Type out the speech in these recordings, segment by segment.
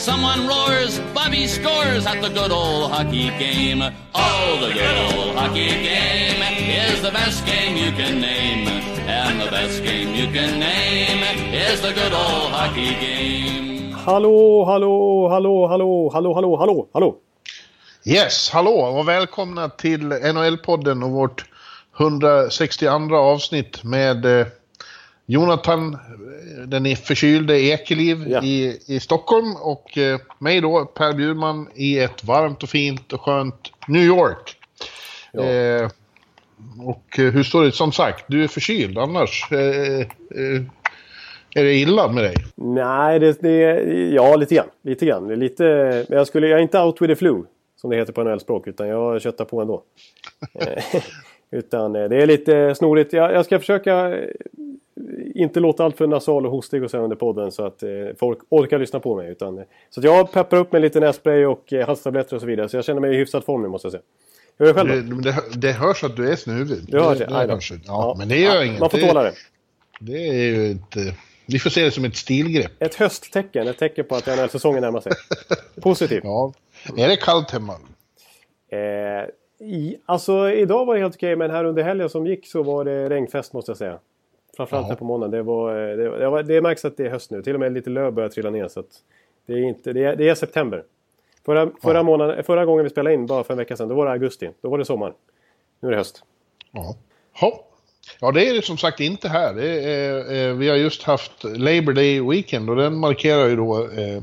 Someone roars, Bobby scores at the good old hockey game. Oh, the good old hockey game is the best game you can name. And the best game you can name is the good old hockey game. Hallå, hallå, hallå, hallå, hallå, hallå, hallå, hallå. Yes, hallå och välkomna till NHL-podden och vårt 162 avsnitt med eh, Jonathan, den förkylde Ekeliv Ja. i, i Stockholm och eh, mig då, Per Bjurman, i ett varmt och fint och skönt New York. Ja. Eh, och hur står det? Som sagt, du är förkyld annars. Eh, eh, är det illa med dig? Nej, det, det, ja lite grann. Lite grann. Är lite, jag, skulle, jag är inte out with the flu, som det heter på NHL-språk, utan jag köttar på ändå. Eh, utan det är lite snorigt. Jag, jag ska försöka inte låta allt för nasal och hostig och så under podden så att eh, folk orkar lyssna på mig. Utan, eh, så jag peppar upp med lite nässpray och eh, halstabletter och så vidare. Så jag känner mig i hyfsad form nu måste jag säga. Hur är det själv? Det, det, det hörs att du är snuvig. Det hörs, aj då. hörs. Ja, men det gör inget. Man får tåla det. Det är ju ett... eh, Vi får se det som ett stilgrepp. Ett hösttecken, ett tecken på att NHL-säsongen närmar sig. Positivt. Ja. Är det kallt hemma? Eh, i, alltså idag var det helt okej men här under helgen som gick så var det regnfest måste jag säga. Framförallt Jaha. här på måndagen. Det, var, eh, det, var, det märks att det är höst nu. Till och med lite löv börjar trilla ner. Så att det, är inte, det, är, det är september. Förra, förra, månaden, förra gången vi spelade in, bara för en vecka sedan, då var det augusti. Då var det sommar. Nu är det höst. Ja. Ja. Ja, det är det som sagt inte här. Är, eh, vi har just haft Labor Day Weekend och den markerar ju då eh,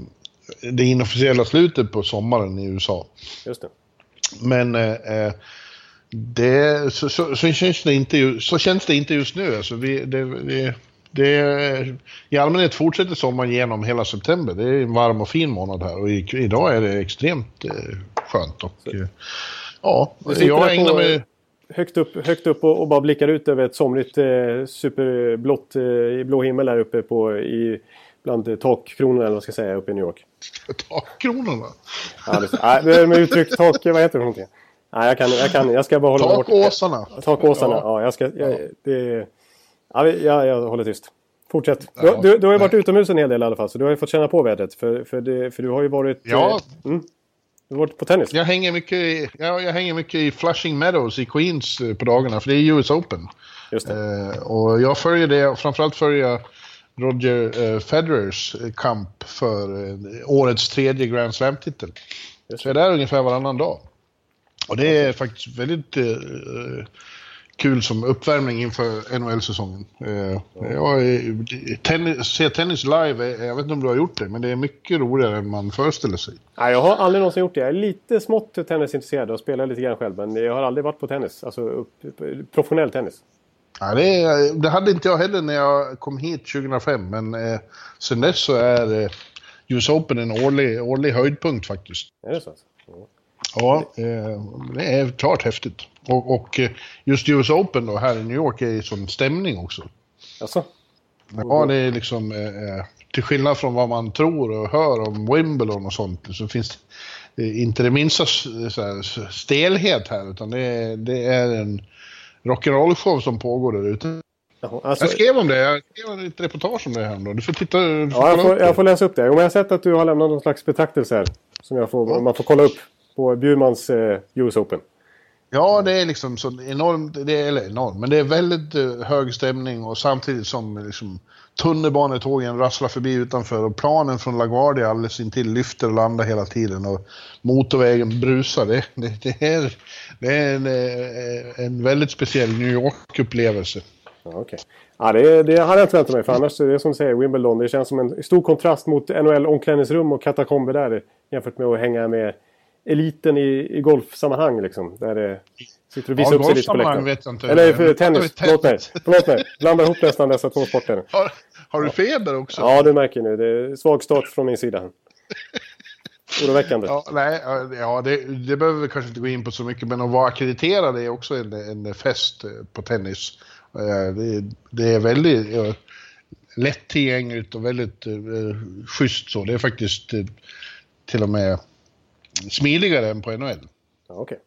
det inofficiella slutet på sommaren i USA. Just det. Men eh, eh, det, så, så, så, känns det inte, så känns det inte just nu. Alltså vi, det, det, det, I allmänhet fortsätter sommaren genom hela september. Det är en varm och fin månad här och i, idag är det extremt eh, skönt. Och, eh, ja, jag ägnar mig... Högt upp, högt upp och, och bara blickar ut över ett somrigt eh, superblått eh, blå himmel här uppe på i, bland takkronorna eller vad ska jag säga uppe i New York. Takkronorna. Ja, det, nej, med uttryck tak... Vad heter det för någonting? Nej, jag kan, jag kan. Jag ska bara hålla mig bort. Takåsarna. Takåsarna, ja. Ja. jag ska... Jag, det, ja, vi- ja, jag håller tyst. Fortsätt. Du, Ja. du, du har ju varit utomhus en hel del i alla fall, så du har ju fått känna på vädret. För, för, det, för du har ju varit... Ja. eh, Mm, du har varit på tennis. Jag hänger, mycket i, ja, jag hänger mycket i Flushing Meadows i Queens eh, på dagarna, för det är US Open. Just. Eh, och jag följer det, och framförallt följer jag Roger eh, Federers eh, kamp för eh, årets tredje Grand Slam-titel. Så jag är där ungefär varannan dag. Och det är faktiskt väldigt eh, kul som uppvärmning inför NHL-säsongen. Eh, jag tennis, se tennis live, är- jag vet inte om du har gjort det, men det är mycket roligare än man föreställer sig. Nej, jag har aldrig någonsin gjort det. Jag är lite smått tennisintresserad och spelar lite grann själv. Men jag har aldrig varit på tennis. Alltså upp, professionell tennis. Ja, det, det hade inte jag heller när jag kom hit 2005, men eh, sen dess så är eh, US Open en årlig, årlig höjdpunkt faktiskt. Är det så? alltså? Ja, eh, det är klart häftigt. Och, och eh, just US Open då här i New York är ju sån stämning också. Alltså? Ja, det är liksom... Eh, till skillnad från vad man tror och hör om Wimbledon och sånt så finns det inte det minsta här, stelhet här utan det är, det är en rock'n'roll-show som pågår där ute. Alltså, Jag skrev om det, jag skrev ett reportage om det här då. Du får titta, du får ja, jag, får, jag får läsa upp det. Jo, jag har sett att du har lämnat någon slags betraktelse här. Som jag får, man får kolla upp på Bjurmans eh, US Open. Ja, det är liksom så enormt, det är, eller enormt, men det är väldigt eh, hög stämning och samtidigt som liksom, tunnelbanetågen rasslar förbi utanför och planen från LaGuardia alldeles intill lyfter och landar hela tiden och motorvägen brusar. Det, det, det är, det är en, eh, en väldigt speciell New York-upplevelse. Ja, okej. Ja, det, det hade jag inte väntat mig. För annars, det är som du säger, Wimbledon. Det känns som en stor kontrast mot NHL-omklädningsrum och katakomber där. Jämfört med att hänga med eliten i, i golfsammanhang. Liksom, där det sitter och visar upp sig lite på läktaren. vet jag inte. Eller för tennis. Förlåt mig. Förlåt mig. Blandar ihop nästan dessa två sporter. Har, har du feber också? Ja, du märker nu. Det är svag start från min sida. Oroväckande. Ja, nej, ja, ja det, det behöver vi kanske inte gå in på så mycket, men att vara ackrediterad är också en, en fest eh, på tennis. Eh, det, det är väldigt lättillgängligt och väldigt eh, schysst så. Det är faktiskt till och med smidigare än på NHL. Ja, Okej. Okay.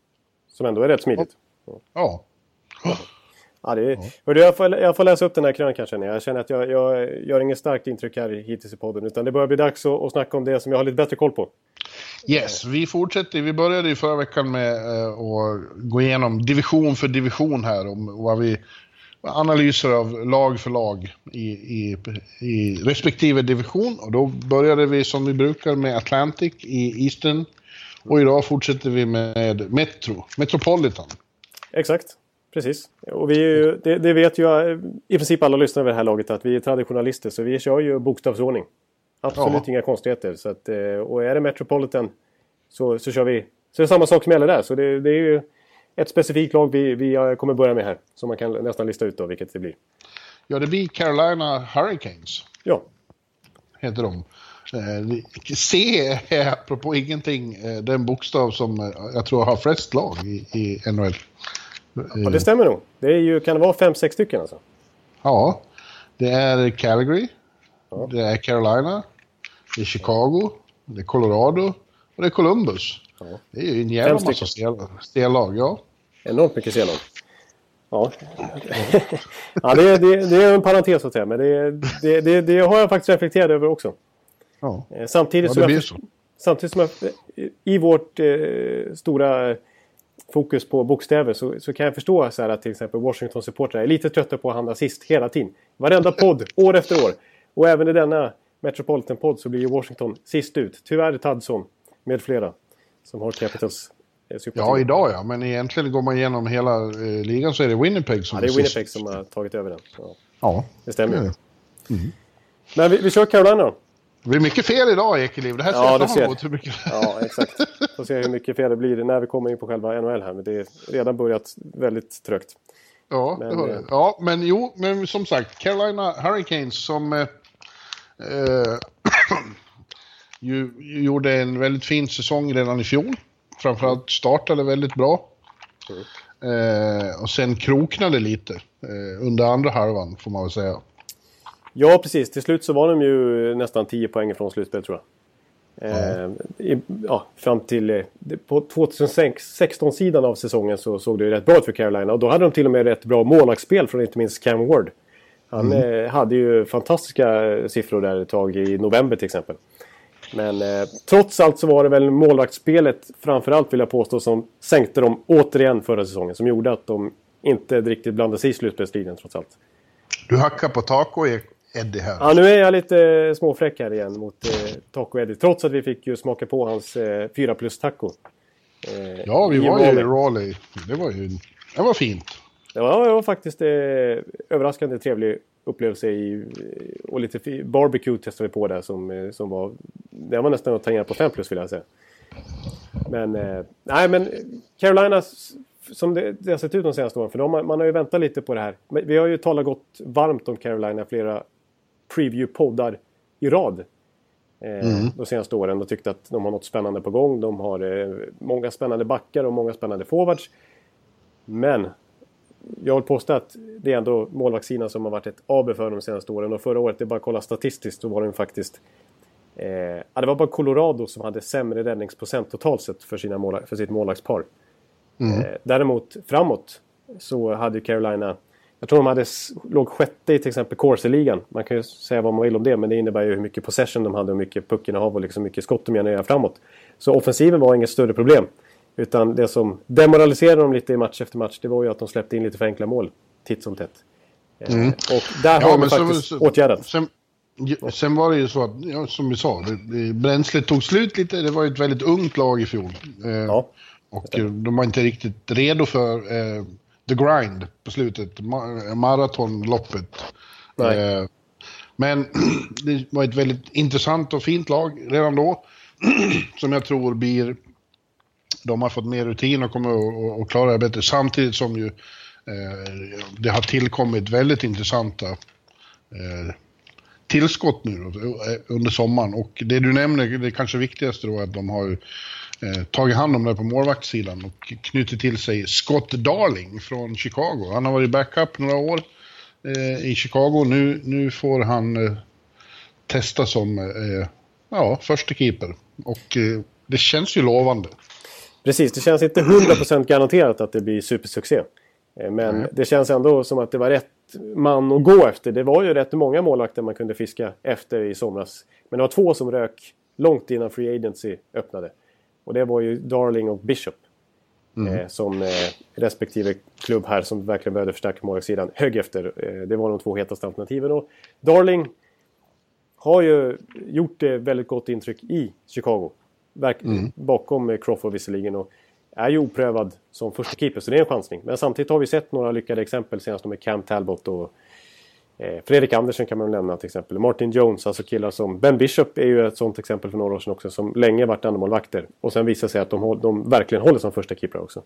Som ändå är rätt smidigt. Ja. Ja, det är, ja. jag, får, jag får läsa upp den här krönikan känner jag. Jag känner att jag, jag gör inget starkt intryck här hittills i podden. Utan det börjar bli dags att, att snacka om det som jag har lite bättre koll på. Yes, vi fortsätter. Vi började i förra veckan med eh, att gå igenom division för division här. Om vad vi analyser av lag för lag i, i, i respektive division. Och då började vi som vi brukar med Atlantic i Eastern. Och idag fortsätter vi med Metro, Metropolitan. Exakt, precis. Och vi ju, det, det, vet ju i princip alla lyssnare vid det här laget att vi är traditionalister så vi kör ju bokstavsordning. Absolut ja. inga konstigheter. Så att, eh, och är det Metropolitan så, så kör vi. Så det är samma sak som gäller där. Så det, det är ju ett specifikt lag vi, vi kommer börja med här. Som man kan nästan lista ut då vilket det blir. Ja, det blir Carolina Hurricanes. Ja. Heter de. Eh, C är apropå ingenting eh, den bokstav som jag tror har flest lag i, i NHL. Ja, det stämmer nog. Det är ju, kan det vara fem, sex stycken alltså? Ja. Det är Calgary. Ja. Det är Carolina. Det är Chicago. Det är Colorado. Och det är Columbus. Ja. Det är ju en jävla massa stellag, ja. Enormt mycket stellag. Ja, ja det, det, det, är en parentes att säga. Men det, det, det har jag faktiskt reflekterat över också. Ja. Eh, samtidigt, ja, som jag, samtidigt som jag, i vårt eh, stora fokus på bokstäver så, så kan jag förstå så att till exempel Washington-supportrar är lite trötta på att handla sist hela tiden. Varenda podd, år efter år. Och även i denna Metropolitan-podd så blir ju Washington sist ut. Tyvärr Tadson med flera som har Capitals eh, sympati. Ja, idag ja. Men egentligen går man igenom hela eh, ligan så är det Winnipeg som ja, det är Winnipeg som har tagit över den. Ja, ja. det stämmer ju. Mm. Men vi, vi kör Carolina då. Det blir mycket fel idag, Ekeliv. Det här ser ja, jag fram emot. Hur mycket... Ja, exakt. Får se hur mycket fel det blir när vi kommer in på själva NHL här. Men det har redan börjat väldigt trögt. Ja, men, det har det. Eh, ja, men jo, men som sagt, Carolina Hurricanes som eh, eh ju, gjorde en väldigt fin säsong redan i fjol. Framförallt startade väldigt bra. Mm. Eh, och sen kroknade lite eh, under andra halvan, får man väl säga. Ja, precis. Till slut så var de ju nästan 10 poäng från slutspel tror jag. Eh, i, ja, fram till eh, på 2016-sidan av säsongen så såg det ju rätt bra ut för Carolina. Och då hade de till och med rätt bra målvaktsspel från inte minst Cam Ward. Han mm. eh, hade ju fantastiska siffror där ett tag i november till exempel. Men eh, trots allt så var det väl målvaktsspelet framförallt vill jag påstå som sänkte dem återigen förra säsongen. Som gjorde att de inte riktigt blandade sig i slutspelsstriden trots allt. Du hackar på Taco Eddie här. Ja, nu är jag lite eh, småfräck här igen mot eh, Taco Eddie. Trots att vi fick ju smaka på hans eh, 4 plus taco. Eh, ja, vi var ju i Raleigh. Det var ju det var fint. Det var, det var faktiskt eh, överraskande trevlig upplevelse i, och lite barbecue testade vi på där som, eh, som var... Det var nästan att tangera på 5 plus vill jag säga. Men, eh, nej men Carolina som det, det har sett ut de senaste åren, för de, man har ju väntat lite på det här. Men vi har ju talat gott varmt om Carolina flera preview-poddar i rad. Eh, mm. De senaste åren och tyckt att de har något spännande på gång. De har eh, många spännande backar och många spännande forwards. Men jag vill påstå att det är ändå målvaktssidan som har varit ett AB för de senaste åren. Och förra året, det är bara att kolla statistiskt, så var det faktiskt... Eh, det var bara Colorado som hade sämre räddningsprocent totalt sett för, sina mål, för sitt målvaktspar. Mm. Eh, däremot framåt så hade Carolina... Jag tror de hade, låg sjätte i till exempel Corsi-ligan. Man kan ju säga vad man vill om det, men det innebär ju hur mycket possession de hade och hur mycket puckinnehav och liksom mycket skott de genererade framåt. Så offensiven var inget större problem. Utan det som demoraliserade dem lite i match efter match, det var ju att de släppte in lite för enkla mål. Titt som tätt. Eh, mm. Och där ja, har de faktiskt så, åtgärdat. Sen, sen, var det ju så att, ja, som vi sa, det, det, bränslet tog slut lite. Det var ju ett väldigt ungt lag i fjol. Eh, ja. Och de var inte riktigt redo för eh, the grind på slutet, maratonloppet. Eh, men det var ett väldigt intressant och fint lag redan då. som jag tror blir... De har fått mer rutin och kommer att klara det bättre. Samtidigt som ju eh, det har tillkommit väldigt intressanta eh, tillskott nu eh, under sommaren. Och det du nämner, det kanske viktigaste då är att de har eh, tagit hand om det på målvaktssidan och knutit till sig Scott Darling från Chicago. Han har varit backup några år eh, i Chicago. Nu, nu får han eh, testa som eh, ja, första keeper. Och eh, det känns ju lovande. Precis, det känns inte 100% garanterat att det blir supersuccé. Eh, men mm. det känns ändå som att det var rätt man att gå efter. Det var ju rätt många målvakter man kunde fiska efter i somras. Men det var två som rök långt innan Free Agency öppnade. Och det var ju Darling och Bishop. Mm. Eh, som eh, respektive klubb här som verkligen behövde förstärka målvaktssidan högg efter. Eh, det var de två hetaste alternativen. Och Darling har ju gjort det väldigt gott intryck i Chicago. Verk mm. Bakom Crawford visserligen. Och är ju oprövad som första keeper, så det är en chansning. Men samtidigt har vi sett några lyckade exempel, senast med Cam Talbot och eh, Fredrik Andersen kan man nämna till exempel. Martin Jones, alltså killar som... Ben Bishop är ju ett sånt exempel för några år sedan också, som länge varit andremålvakter. Och sen visar sig att de, de verkligen håller som första keeper också.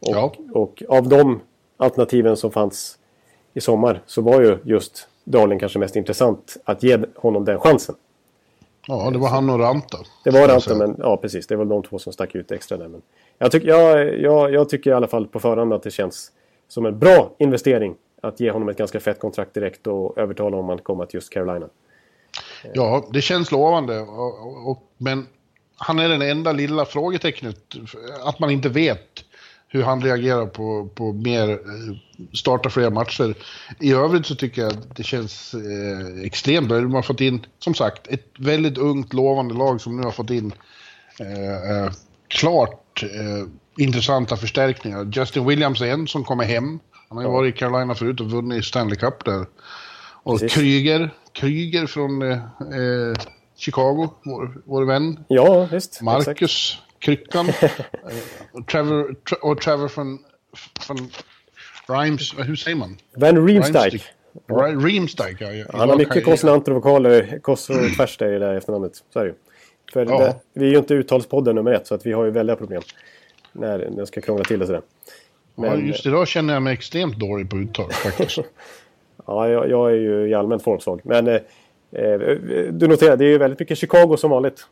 Och, ja. och av de alternativen som fanns i sommar så var ju just Darling kanske mest intressant att ge honom den chansen. Ja, det var han och Ranta. Det var Ranta, men ja precis. Det var de två som stack ut extra där. Men jag, tyck, jag, jag, jag tycker i alla fall på förhand att det känns som en bra investering att ge honom ett ganska fett kontrakt direkt och övertala honom att komma till just Carolina. Ja, det känns lovande. Och, och, men han är den enda lilla frågetecknet. Att man inte vet hur han reagerar på, på mer, eh, starta fler matcher. I övrigt så tycker jag att det känns eh, extremt bra. De har fått in, som sagt, ett väldigt ungt lovande lag som nu har fått in eh, eh klart eh, intressanta förstärkningar. Justin Williams är en som kommer hem. Han har ju varit i Carolina förut och vunnit Stanley Cup där. Och Precis. Kryger, Kryger från eh, Chicago, vår, vår vän. Ja, visst. Marcus. Exakt. Kryckan. och Trevor, och Trevor från, från Rhymes, hur säger man? Van Riemsdyk. Riemsdyk, ja. ja. Han har mycket konsonanter och vokaler, kors och tvärs där i det efternamnet. Så är det För ja. det, vi är ju inte uttalspodden nummer ett, så att vi har ju väldiga problem. När den ska krångla till det sådär. Men, ja, just idag känner jag mig extremt dålig på uttal faktiskt. ja, jag, jag, är ju i allmänt formsvag. Men eh, eh, du noterar, det är ju väldigt mycket Chicago som vanligt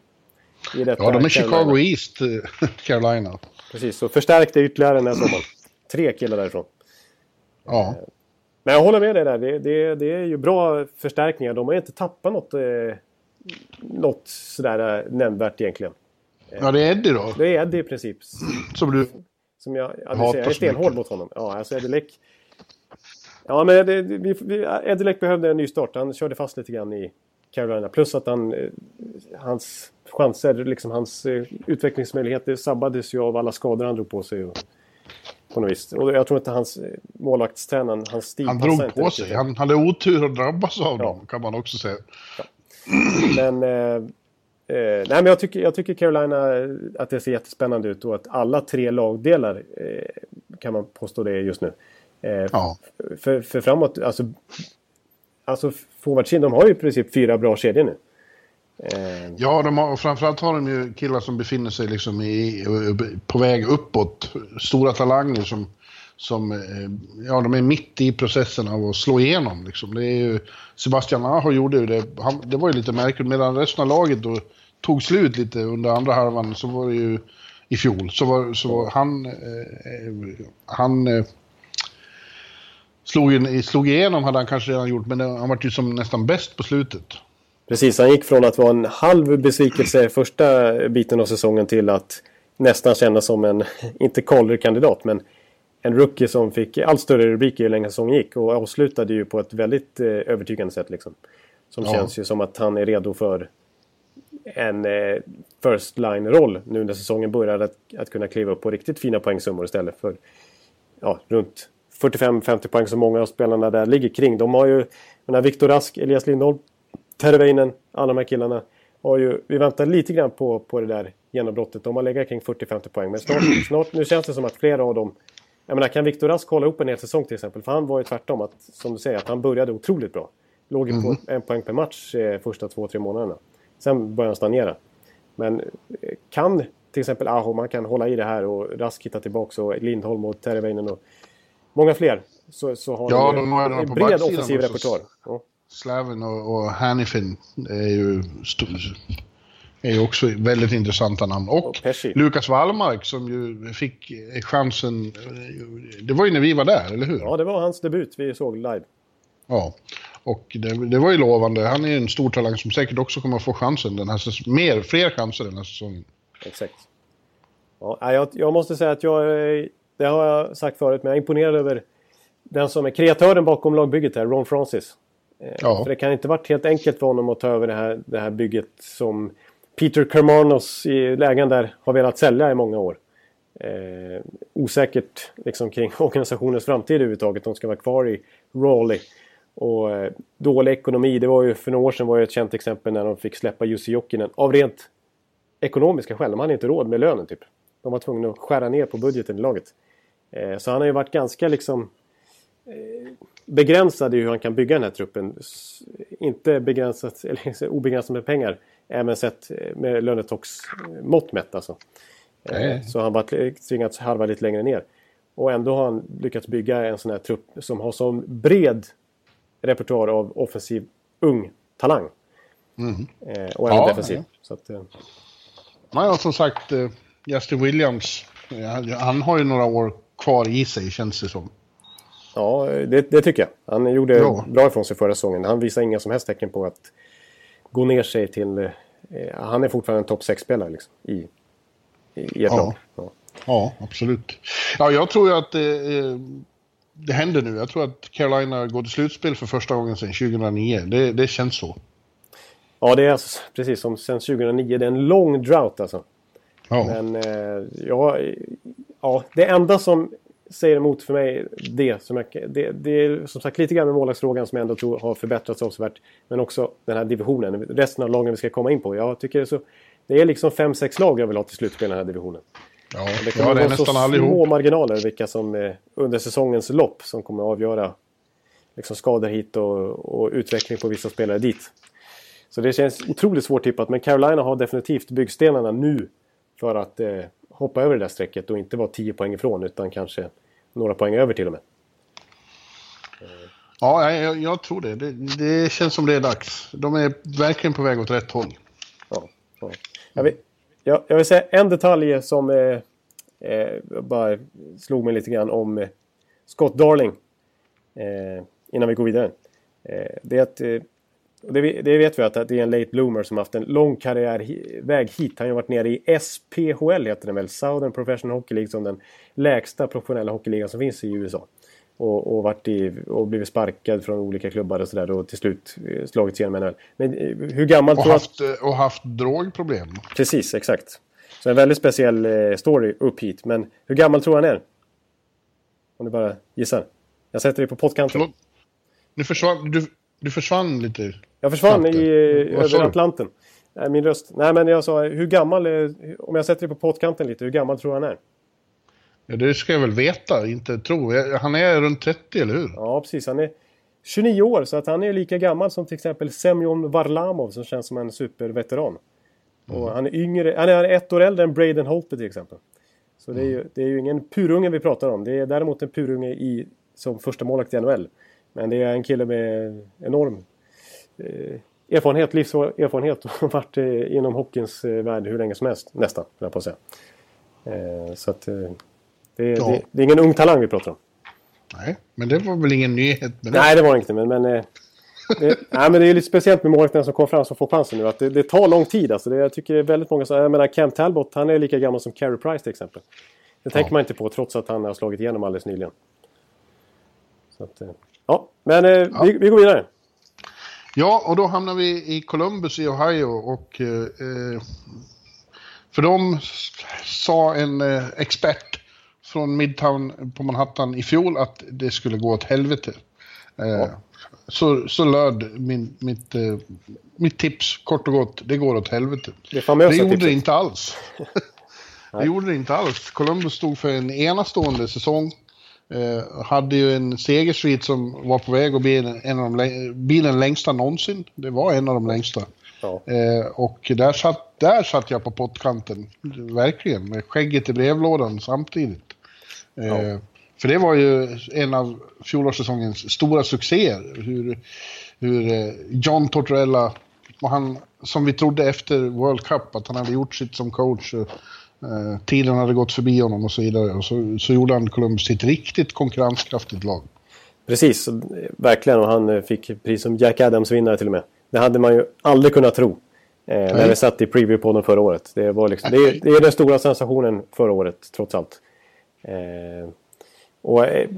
ja, de är Chicago East, eh, Carolina. Precis, så förstärkte ytterligare den här sommaren. Tre killar därifrån. Ja. Eh, men jag håller med dig där. Det, det, det är ju bra förstärkningar. De har inte tappat något, eh, något sådär nämnvärt egentligen. Ja, det är Eddie då? Det är Eddie i princip. Som du Som jag, ja, hatar jag är stenhård mot honom. Ja, alltså Eddie Leck. Ja, men Leck behövde en ny start. Han körde fast lite grann i Carolina. Plus att han, hans chanser, liksom hans eh, utvecklingsmöjligheter sabbades ju av alla skador han drog på sig. Och, på något vis. Och jag tror inte hans eh, målvaktstränaren, hans stil Han drog på sig. Han hade otur att drabbas av ja. dem, kan man också säga. Ja. Men, eh, eh, nej, men jag, tycker, jag tycker Carolina eh, att det ser jättespännande ut och att alla tre lagdelar eh, kan man påstå det just nu. ja. för, för framåt, alltså, alltså forwardsidan, de har ju i princip fyra bra kedjor nu. Eh, ja, de har, framförallt har de ju killar som befinner sig liksom i, på väg uppåt. Stora talanger som, som eh, ja, de är mitt i processen av att slå igenom. Liksom. Det är ju, Sebastian Aho gjorde ju det, han, det var ju lite märkligt, medan resten av laget då tog slut lite under andra halvan så var det ju i fjol. Så var, så var han, eh, han eh, slog, slog igenom hade han kanske redan gjort, men han var ju som nästan bäst på slutet. Precis, han gick från att vara en halv besvikelse första biten av säsongen till att nästan kännas som en, inte Calder-kandidat, men en rookie som fick allt större rubriker ju längre säsongen gick och avslutade ju på ett väldigt eh, övertygande sätt. Liksom. Som ja. känns ju som att han är redo för en eh, first line-roll nu när säsongen börjar. Att, att kunna kliva upp på riktigt fina poängsummor istället för ja, runt 45-50 poäng som många av spelarna där ligger kring. De har ju, menar, Viktor Rask, Elias Lindholm, Terveinen, alla de här killarna. Har ju, vi väntar lite grann på, på det där genombrottet. De har legat kring 40-50 poäng. Men snart, snart, nu känns det som att flera av dem... Jag menar, kan Viktor Rask hålla upp en hel säsong till exempel? För han var ju tvärtom, att, som du säger, att han började otroligt bra. Låg ju mm. på en poäng per match eh, första två, tre månaderna. Sen började han stagnera. Men eh, kan till exempel Aho, man kan hålla i det här och Rask hitta tillbaka och Lindholm och Terveinen och många fler. Så, så har ja, de, de en bred offensiv repertoar. Ja. Slaven och, och Hannifin är ju, är ju också väldigt intressanta namn. Och, och Lukas Wallmark som ju fick chansen. Det var ju när vi var där, eller hur? Ja, det var hans debut vi såg live. Ja, och det, det var ju lovande. Han är ju en stor talang som säkert också kommer att få chansen den här. Mer, fler chanser den här säsongen. Exakt. Ja, jag, jag måste säga att jag, det har jag sagt förut, men jag är imponerad över den som är kreatören bakom lagbygget här, Ron Francis. Eh, ja. För det kan inte varit helt enkelt för honom att ta över det här, det här bygget som Peter Kermanos i lägen där har velat sälja i många år. Eh, osäkert liksom, kring organisationens framtid överhuvudtaget. De ska vara kvar i Raleigh. Och eh, dålig ekonomi, det var ju för några år sedan var ju ett känt exempel när de fick släppa Jussi Jokinen av rent ekonomiska skäl. De hade inte råd med lönen typ. De var tvungna att skära ner på budgeten i laget. Eh, så han har ju varit ganska liksom eh, begränsad i hur han kan bygga den här truppen. Inte begränsat, eller obegränsat med pengar. Även sett eh, med lönetocksmått mätt alltså. Nej. Så han har tvingats harva lite längre ner. Och ändå har han lyckats bygga en sån här trupp som har så bred repertoar av offensiv ung talang. Mm. Eh, och även ja, defensiv. Ja. Så att, eh. ja, som sagt, eh, Justin Williams, han har ju några år kvar i sig känns det som. Ja, det, det tycker jag. Han gjorde ja. bra ifrån sig förra säsongen. Han visar inga som helst tecken på att gå ner sig till... Eh, han är fortfarande en topp 6-spelare liksom, i, i, i ett ja. lag. Ja. ja, absolut. Ja, jag tror ju att eh, det händer nu. Jag tror att Carolina går till slutspel för första gången sedan 2009. Det, det känns så. Ja, det är alltså, precis som sedan 2009. Det är en lång drought alltså. Ja. Men eh, ja, ja, det enda som säger emot för mig det, som jag, det, det är som sagt lite grann med målvaktsfrågan som jag ändå tror har förbättrats avsevärt. Men också den här divisionen, resten av lagen vi ska komma in på. Jag tycker det är, så, det är liksom 5-6 lag jag vill ha till slutspel i den här divisionen. Ja, det kommer ja, det är nästan så allihop. små marginaler vilka som under säsongens lopp som kommer att avgöra liksom skador hit och, och utveckling på vissa spelare dit. Så det känns otroligt svårt tippat men Carolina har definitivt byggstenarna nu för att eh, hoppa över det där strecket och inte vara 10 poäng ifrån utan kanske några poäng över till och med. Ja, jag, jag tror det. det. det. känns som det är dags. De är verkligen på väg åt rätt håll. Ja, ja. Jag, vill, jag, jag vill säga en detalj som eh, eh, bara slog mig lite grann om eh, Scott Darling. Eh, innan vi går vidare. Eh, det är att eh, det, det, vet vi att det är en late bloomer som haft en lång karriärväg hit. Han har varit nere i SPHL heter den väl. Southern Professional Hockey League som den lägsta professionella hockeyligan som finns i USA. Och, och, varit i, och blivit sparkad från olika klubbar och sådär och till slut eh, slagits igenom NHL. Men eh, hur gammal och haft, att... Eh, och haft drogproblem. Precis, exakt. Så en väldigt speciell story upp hit. Men hur gammal tror han är? Om du bara gissar. Jag sätter dig på pottkanten. Nu försvann, du, du försvann lite. Jag försvann i, över Atlanten. Min röst. Nej, men jag sa hur gammal, om jag sätter dig på pottkanten lite, hur gammal tror du han är? Ja, det ska jag väl veta, inte tro. Han är runt 30, eller hur? Ja, precis. Han är 29 år, så att han är lika gammal som till exempel Semyon Varlamov som känns som en superveteran. Mm. Och han är yngre, han är ett år äldre än Braden Holtby till exempel. Så det är, ju, det är ju ingen purunge vi pratar om. Det är däremot en purunge i, som första målakt i NHL. Men det är en kille med enorm Eh, erfarenhet, livserfarenhet och varit eh, inom hockeyns eh, värld hur länge som helst. Nästan, jag på att säga. Så att det, ja. det, det, är ingen ung talang vi pratar om. Nej, men det var väl ingen nyhet med det? Nej, det var inte. Men, men, det, nej, men det är lite speciellt med målvakterna som kom fram som får chansen nu. Att det, det tar lång tid. Alltså det, jag tycker det är väldigt många som... Jag menar, Cam Talbot, han är lika gammal som Carey Price till exempel. Det tänker man inte på trots att han har slagit igenom alldeles nyligen. Så att, ja, men ja. Vi, vi går vidare. Ja, och då hamnar vi i Columbus i Ohio och eh, för dem sa en eh, expert från Midtown på Manhattan i fjol att det skulle gå åt helvete. Eh, ja. så, så löd min, mitt, eh, mitt tips kort och gott, det går åt helvete. Det, det gjorde det inte alls. det gjorde det inte alls. Columbus stod för en enastående säsong. Eh, hade ju en segersvit som var på väg att bli en av de, bli den längsta någonsin. Det var en av de längsta. Ja. Eh, och där satt, där satt jag på pottkanten, verkligen, med skägget i brevlådan samtidigt. Eh, ja. För det var ju en av fjolårssäsongens stora succéer. Hur, hur eh, John Tortorella, och han, som vi trodde efter World Cup, att han hade gjort sitt som coach. Eh, tiden hade gått förbi honom och så vidare. Och så, så gjorde han Columbus till ett riktigt konkurrenskraftigt lag. Precis, verkligen. Och han fick pris som Jack Adams-vinnare till och med. Det hade man ju aldrig kunnat tro. Eh, när det satt i preview-podden förra året. Det, var liksom, det, det, är den stora sensationen förra året, trots allt. Eh, och, eh,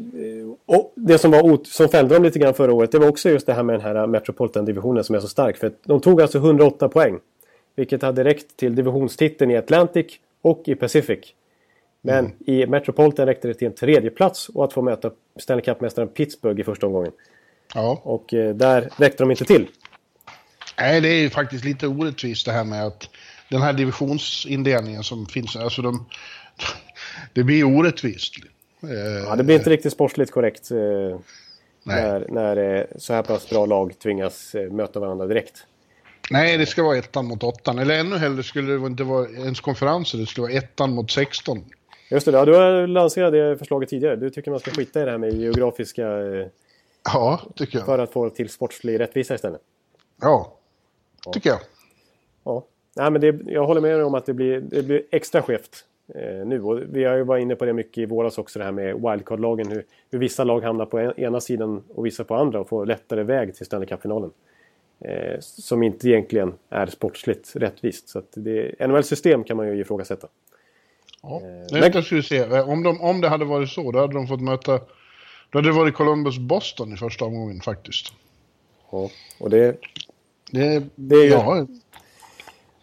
och, det som, var, som fällde dem lite grann förra året, det var också just det här med den här Metropolitan-divisionen som är så stark. För de tog alltså 108 poäng. Vilket hade räckt till divisionstiteln i Atlantic och i Pacific. Men mm. i Metropolitan räckte det till en tredje plats och att få möta Stanley Cup-mästaren Pittsburgh i första omgången. Ja. Och eh, där räckte de inte till. Nej, det är ju faktiskt lite orättvist det här med att den här divisionsindelningen som finns, alltså de, det blir orättvist. Ja, det blir inte riktigt sportsligt korrekt eh, när, när eh, så här pass bra lag tvingas eh, möta varandra direkt. Nej, det ska vara ettan mot åttan. Eller ännu hellre skulle det inte vara ens konferenser, det skulle vara ettan mot sexton. Just det, ja, du har lanserat det förslaget tidigare. Du tycker man ska skita i det här med geografiska... Ja, tycker jag. För att få till sportslig rättvisa istället. Ja, tycker jag. Ja, Nej, men det, jag håller med dig om att det blir, det blir extra skevt nu. Och vi har ju varit inne på det mycket i våras också, det här med wildcard-lagen. Hur, hur vissa lag hamnar på en, ena sidan och vissa på andra och får lättare väg till Stanley Cup-finalen. Eh, som inte egentligen är sportsligt rättvist. Så att det, NHL-system kan man ju ifrågasätta. Ja, eh, men... skulle se. Eh, om, de, om det hade varit så, då hade de fått möta... Då hade det varit Columbus-Boston i första omgången faktiskt. Ja, och det... Det, det är ju... Ja.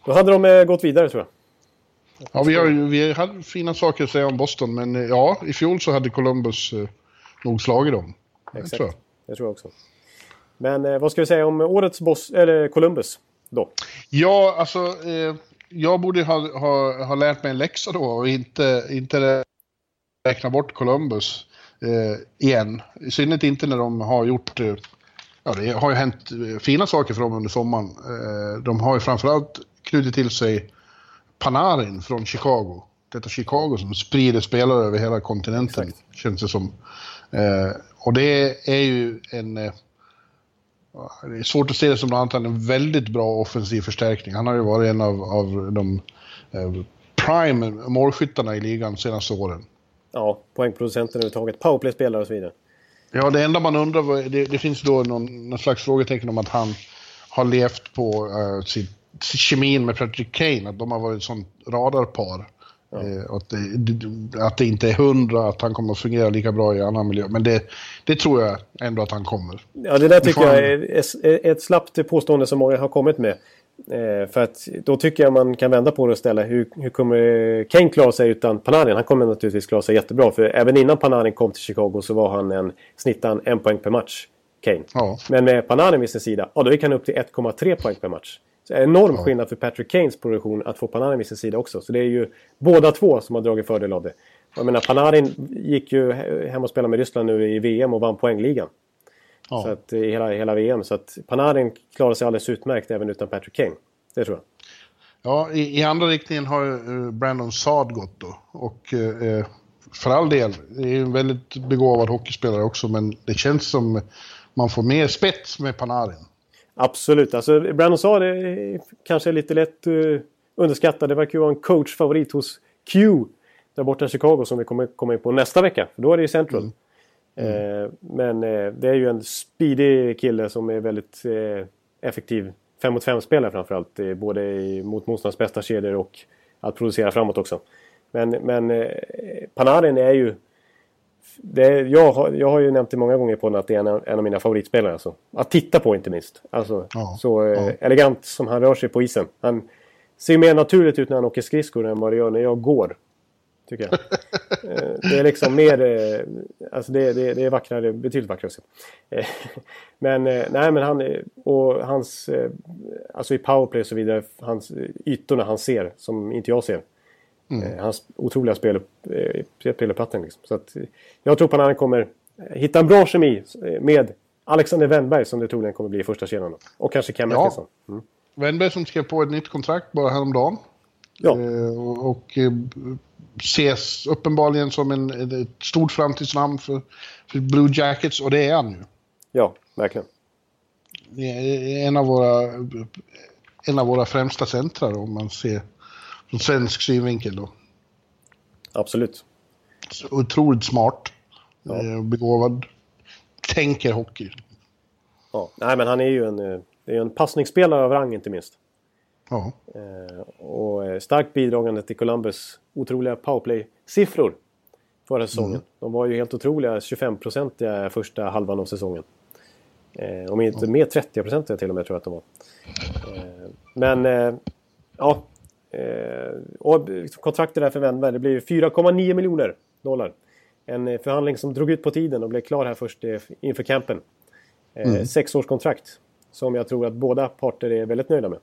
Då hade de eh, gått vidare tror jag. Ja, vi, har, vi hade fina saker att säga om Boston, men eh, ja, i fjol så hade Columbus eh, nog slagit dem. Exakt, det tror jag. det tror jag också. Men eh, vad ska vi säga om årets boss, eller Columbus då? Ja, alltså eh, jag borde ha, ha, ha lärt mig en läxa då och inte, inte räkna bort Columbus eh, igen. I synnerhet inte när de har gjort eh, Ja, det har ju hänt eh, fina saker för dem under sommaren. De har ju framförallt knutit till sig Panarin från Chicago. Detta Chicago som sprider spelare över hela kontinenten, Exakt. känns det som. Eh, och det är ju en... det är svårt att se det som något annat än en väldigt bra offensiv förstärkning. Han har ju varit en av, av de prime målskyttarna i ligan de senaste åren. Ja, poängproducenten överhuvudtaget, powerplay-spelare och så vidare. Ja, det enda man undrar, det, det finns då någon, någon slags frågetecken om att han har levt på uh, sitt, kemin med Patrick Kane, att de har varit ett sånt radarpar. Ja. Uh, att, det, att det inte är hundra, att han kommer att fungera lika bra i annan miljö. Men det, det tror jag ändå att han kommer. Ja, det där tycker jag är ett slappt påstående som många har kommit med. Eh, för att då tycker jag man kan vända på det och ställa hur, hur kommer Kane klara sig utan Panarin? Han kommer naturligtvis klara sig jättebra. För även innan Panarin kom till Chicago så var han en snittan en poäng per match. Kane. Ja. Men med Panarin vid sin sida, ja då gick han upp till 1,3 poäng per match. Så det är enorm ja. skillnad för Patrick Kanes produktion att få Panarin vid sin sida också. Så det är ju båda två som har dragit fördel av det. Jag menar Panarin gick ju hem och spelade med Ryssland nu i VM och vann poängligan. Ja. Så att, i hela, hela VM. Så att Panarin klarar sig alldeles utmärkt även utan Patrick Kane. Det tror jag. Ja, i, i andra riktningen har uh, Brandon Saad gått då. Och uh, för all del, det är en väldigt begåvad hockeyspelare också, men det känns som man får mer spets med Panarin. Absolut, alltså Brandon Saad är kanske lite lätt uh, underskattad. Det verkar ju vara en coachfavorit hos Q där borta i Chicago som vi kommer komma in på nästa vecka. För då är det ju Central. Mm. Mm. Men det är ju en speedy kille som är väldigt effektiv 5 mot 5-spelare framförallt. Både mot motståndarens bästa kedjor och att producera framåt också. Men, men Panarin är ju... Det jag, har, jag har ju nämnt det många gånger på att det är en, en av mina favoritspelare. Alltså. Att titta på inte minst. Alltså, ja, så ja. elegant som han rör sig på isen. Han ser mer naturligt ut när han åker skridskor än vad det gör när jag går tycker jag. Eh, det är liksom mer... Eh, alltså det, det, det är vackrare, betydligt vackrare. Eh, men nej, men han och hans... Alltså i powerplay och så vidare, hans ytorna han ser som inte jag ser. Mm. Hans otroliga spel, speluppfattning. Liksom. Så att jag tror på att han kommer hitta en bra kemi med Alexander Wennberg som det troligen kommer bli i första kedjan. Och kanske Cam ja. Mm. Wennberg som skrev på ett nytt kontrakt bara häromdagen. Ja. och, och ses uppenbarligen som en, ett stort framtidsnamn för, för Blue Jackets och det är han ju. Ja, verkligen. En av våra, en av våra främsta centrar om man ser från svensk synvinkel då. Absolut. Så otroligt smart. Ja. Eh, begåvad. tänker hockey. Ja, nej men han är ju en, eh, är en passningsspelare av rang inte minst. Ja. Eh, och starkt bidragande till Columbus otroliga powerplay-siffror förra säsongen. Mm. De var ju helt otroliga 25-procentiga första halvan av säsongen. Eh, om inte mer 30-procentiga till och med tror jag att de var. Eh, men eh, ja. Eh, och kontraktet där för Wennberg det blir 4,9 miljoner dollar. En eh, förhandling som drog ut på tiden och blev klar här först eh, inför campen. Mm. Sexårskontrakt. Som jag tror att båda parter är väldigt nöjda med.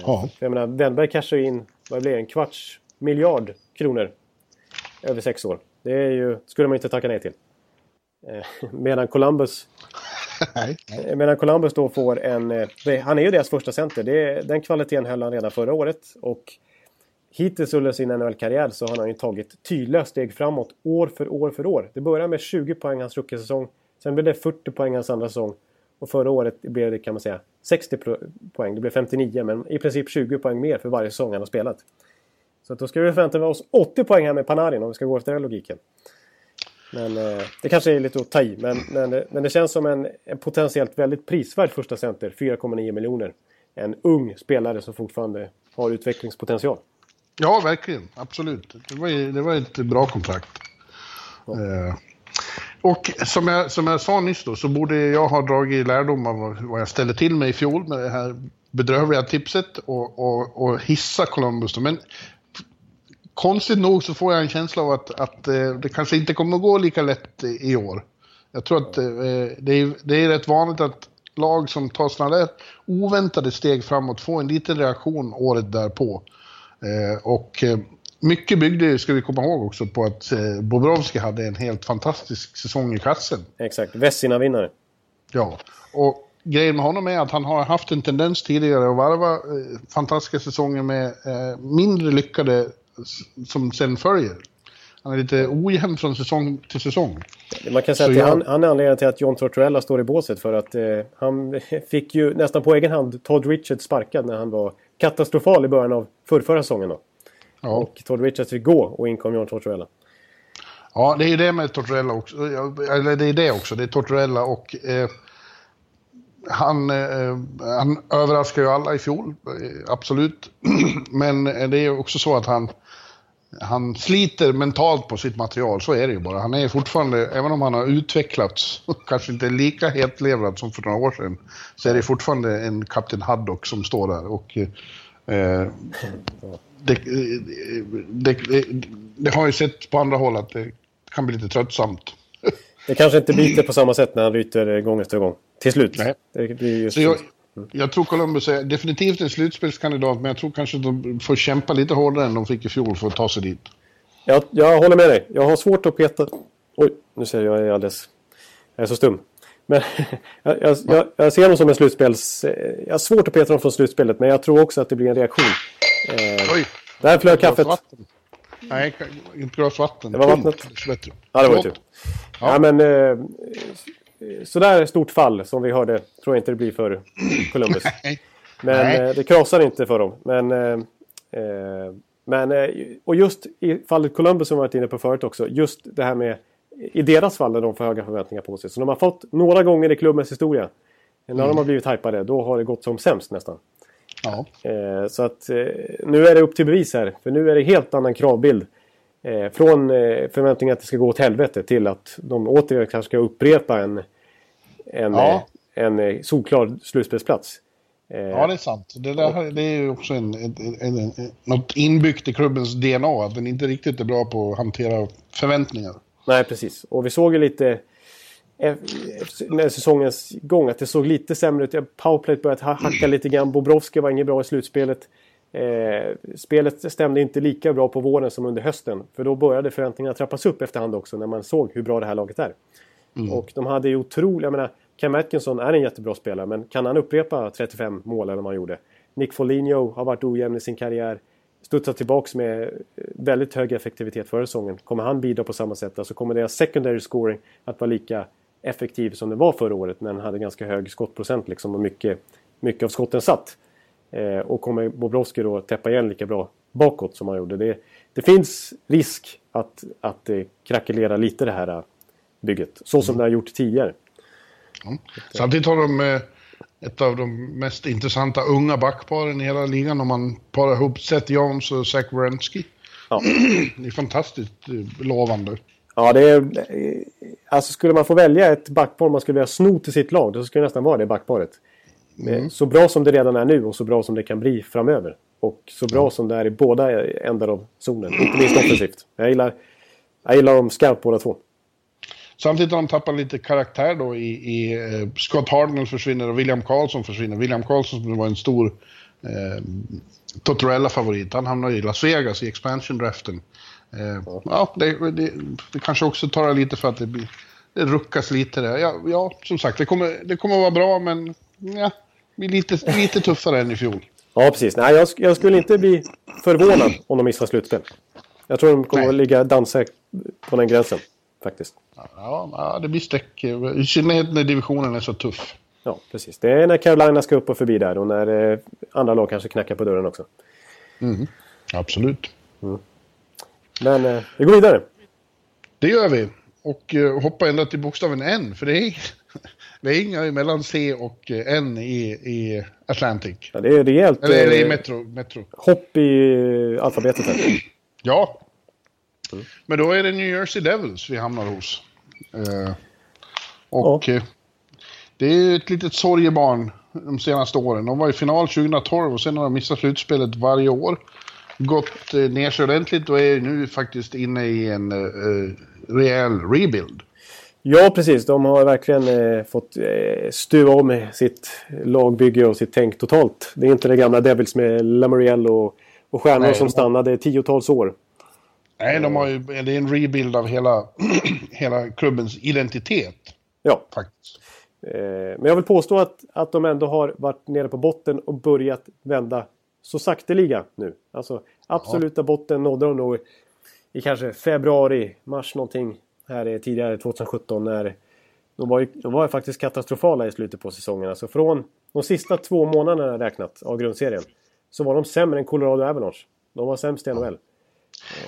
Ja. För jag menar, Wennberg cashar in, vad blir det, en kvarts miljard kronor över sex år. Det är ju, skulle man inte tacka nej till. Medan Columbus Nej. Medan Columbus då får en... Eh, han är ju deras första center. Det, den kvaliteten höll han redan förra året. Och hittills under sin NHL-karriär så har han ju tagit tydliga steg framåt år för år för år. Det började med 20 poäng hans rookie-säsong. Sen blev det 40 poäng hans andra säsong. Och förra året blev det kan man säga 60 poäng. Det blev 59 men i princip 20 poäng mer för varje säsong han har spelat. Så då ska vi förvänta oss 80 poäng här med Panarin om vi ska gå efter den logiken. Men eh, det kanske är lite att ta i. Men, men, men det känns som en, en potentiellt väldigt prisvärd första center. 4,9 miljoner. En ung spelare som fortfarande har utvecklingspotential. Ja, verkligen. Absolut. Det var, det var ett bra kontrakt. Ja. Eh, och som jag, som jag sa nyss då, så borde jag ha dragit lärdom av vad jag ställde till mig i fjol med det här bedrövliga tipset och, och, och hissa Columbus. Då. Men konstigt nog så får jag en känsla av att, att eh, det kanske inte kommer att gå lika lätt i år. Jag tror att eh, det, är, det är rätt vanligt att lag som tar sådana där oväntade steg framåt får en liten reaktion året därpå. Eh, och mycket byggde, ska vi komma ihåg också, på att Bobrovski hade en helt fantastisk säsong i kassen. Exakt, Vessina-vinnare. Ja, och grejen med honom är att han har haft en tendens tidigare att varva fantastiska säsonger med mindre lyckade som sen följer. Han är lite ojämn från säsong till säsong. Man kan säga så att jag... han, han är anledningen till att John Tortorella står i båset för att eh, han fick ju nästan på egen hand Todd Richards sparkad när han var katastrofal i början av förrförra säsongen. Då. Ja. Och Todd Richards fick gå och in kom John Tortorella. Ja, det är ju det med Tortorella också. Eller det är det också. Det är Tortorella och eh, han, eh, han överraskar ju alla i fjol, eh, absolut. Men eh, det är också så att han han sliter mentalt på sitt material, så är det ju bara. Han är fortfarande, även om han har utvecklats, kanske inte lika hetlevrad som för några år sedan, så är det fortfarande en Kapten Haddock som står där. Och, eh, eh, det, det, det, det, har ju sett på andra håll att det kan bli lite tröttsamt. Det kanske inte biter på samma sätt när han ryter gång efter gång. Till slut. Nej. Det blir just jag, jag tror Columbus är definitivt en slutspelskandidat, men jag tror kanske att de får kämpa lite hårdare än de fick i fjol för att ta sig dit. Jag, jag håller med dig. Jag har svårt att peta... Oj, nu ser jag, jag är alldeles... Jag är så stum. Men jag, jag, jag, ser dem som en slutspels... Jag har svårt att peta dem från slutspelet, men jag tror också att det blir en reaktion. Eh, Oj! Där flög kaffet. Nej, inte glas vatten. Det var vattnet. Ja, det var det tur. Ja. ja, men... Eh, sådär stort fall som vi hörde tror jag inte det blir för Columbus. Men Nej. Eh, det krasar inte för dem. Men, eh, eh, men, och just i fallet Columbus som vi varit inne på förut också. Just det här med i deras fall när de får höga förväntningar på sig. Så de har fått några gånger i klubbens historia. När mm. de har blivit hypade, då har det gått som sämst nästan. Ja. Så att nu är det upp till bevis här. För nu är det helt annan kravbild från förväntningar att det ska gå åt helvete till att de återigen kanske ska upprepa en, en, ja. eh, en eh, solklar slutspelsplats. Eh, ja, det är sant. Det, där, det är ju också en, en, en, något inbyggt i klubbens DNA, att den inte riktigt är bra på att hantera förväntningar. Nej, precis. Och vi såg ju lite med säsongens gång att det såg lite sämre ut. Powerplay började hacka lite grann. Bobrovski var inget bra i slutspelet. Eh, spelet stämde inte lika bra på våren som under hösten. För då började förväntningarna trappas upp efterhand också när man såg hur bra det här laget är. Mm. Och de hade ju otroliga... Jag menar, Cam Atkinson är en jättebra spelare men kan han upprepa 35 mål eller vad han gjorde? Nick Foligno har varit ojämn i sin karriär. Studsat tillbaks med eh, väldigt hög effektivitet förra säsongen. Kommer han bidra på samma sätt? Alltså kommer deras secondary scoring att vara lika effektiv som den var förra året när den hade ganska hög skottprocent liksom och mycket, mycket av skotten satt. Eh, och kommer Bobrovski då täppa igen lika bra bakåt som han gjorde? Det, det finns risk att, att det krackelerar lite det här eh, bygget. Så som det har gjort tidigare. Mm. Samtidigt har de eh, ett av de mest intressanta unga backparen i hela ligan om man parar ihop Seth Jones och Zach Wierenski. Ja. Det är fantastiskt eh, lovande. Ja, det är... Alltså skulle man få välja ett backpar man skulle vilja sno till sitt lag, då skulle det nästan vara det backparet. Mm. Så bra som det redan är nu och så bra som det kan bli framöver. Och så bra mm. som det är i båda ändar av zonen. Inte minst offensivt. Jag gillar, jag gillar dem skarpt båda två. Samtidigt har de tappat lite karaktär då i, i uh, Scott Hardnell försvinner och William Karlsson försvinner. William Karlsson som var en stor uh, Tortorella-favorit. Han hamnar i Las Vegas i expansion-draften. Uh, ja, det, det, det, kanske också tar lite för att det, blir, det ruckas lite där. Ja, ja, som sagt, det kommer, det kommer vara bra men ja, blir lite, lite tuffare än i fjol. Ja, precis. Nej, jag, jag skulle inte bli förvånad om de missar slutspel. Jag tror de kommer Nej. att ligga dansa på den gränsen faktiskt. Ja, det blir streck. I synnerhet när divisionen är så tuff. Ja, precis. Det är när Carolina ska upp och förbi där och när eh, andra lag kanske knackar på dörren också. Mm. Absolut. Mm. Men eh, vi går vidare. Det gör vi. Och eh, hoppar ända till bokstaven N. För det är, det är inga mellan C och eh, N i, i Atlantic. Ja, det är rejält. Eller, eller i Metro, Metro. Hopp i alfabetet här. Ja, Mm. Men då är det New Jersey Devils vi hamnar hos. Eh, och ja. Eh, det är ett litet sorgebarn de senaste åren. De var i final 2012 och sen har de missat slutspelet varje år. Gått eh, ner sig ordentligt och är nu faktiskt inne i en eh, rejäl rebuild. Ja, precis. De har verkligen eh, fått eh, stuva om sitt lagbygge och sitt tänk totalt. Det är inte det gamla Devils med Lamoriello och, och stjärnor Nej, som stannade tiotals år. Nej, de har ju, det är en rebuild av hela, hela klubbens identitet. Ja. Faktiskt. Eh, men jag vill påstå att, att de ändå har varit nere på botten och börjat vända så sakteliga nu. Alltså absoluta ja. botten nådde de nog i kanske februari, mars någonting här tidigare 2017 när de var, ju, de var faktiskt katastrofala i slutet på säsongen. Alltså från de sista två månaderna räknat av grundserien så var de sämre än Colorado Avalanche. De var sämst i NHL. Ja,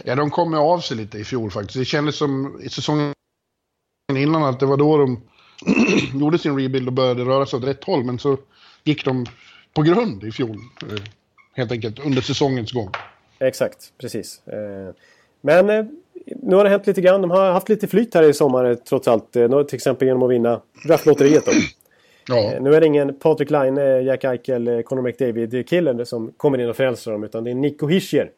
de kom av sig lite i fjol faktiskt. Det kändes som i säsongen innan att det var då de gjorde sin rebuild och började röra sig åt rätt håll. Men så gick de på grund i fjol. Eh, helt enkelt under säsongens gång. Exakt, precis. Eh, men eh, nu har det hänt lite grann. De har haft lite flyt här i sommar trots allt. Till exempel genom att vinna draftlotteriet. Ja. Nu är det ingen Patrik Laine, Jack Eichel, Conor McDavid-killen som kommer in och frälser dem. Utan det är Nico Hischier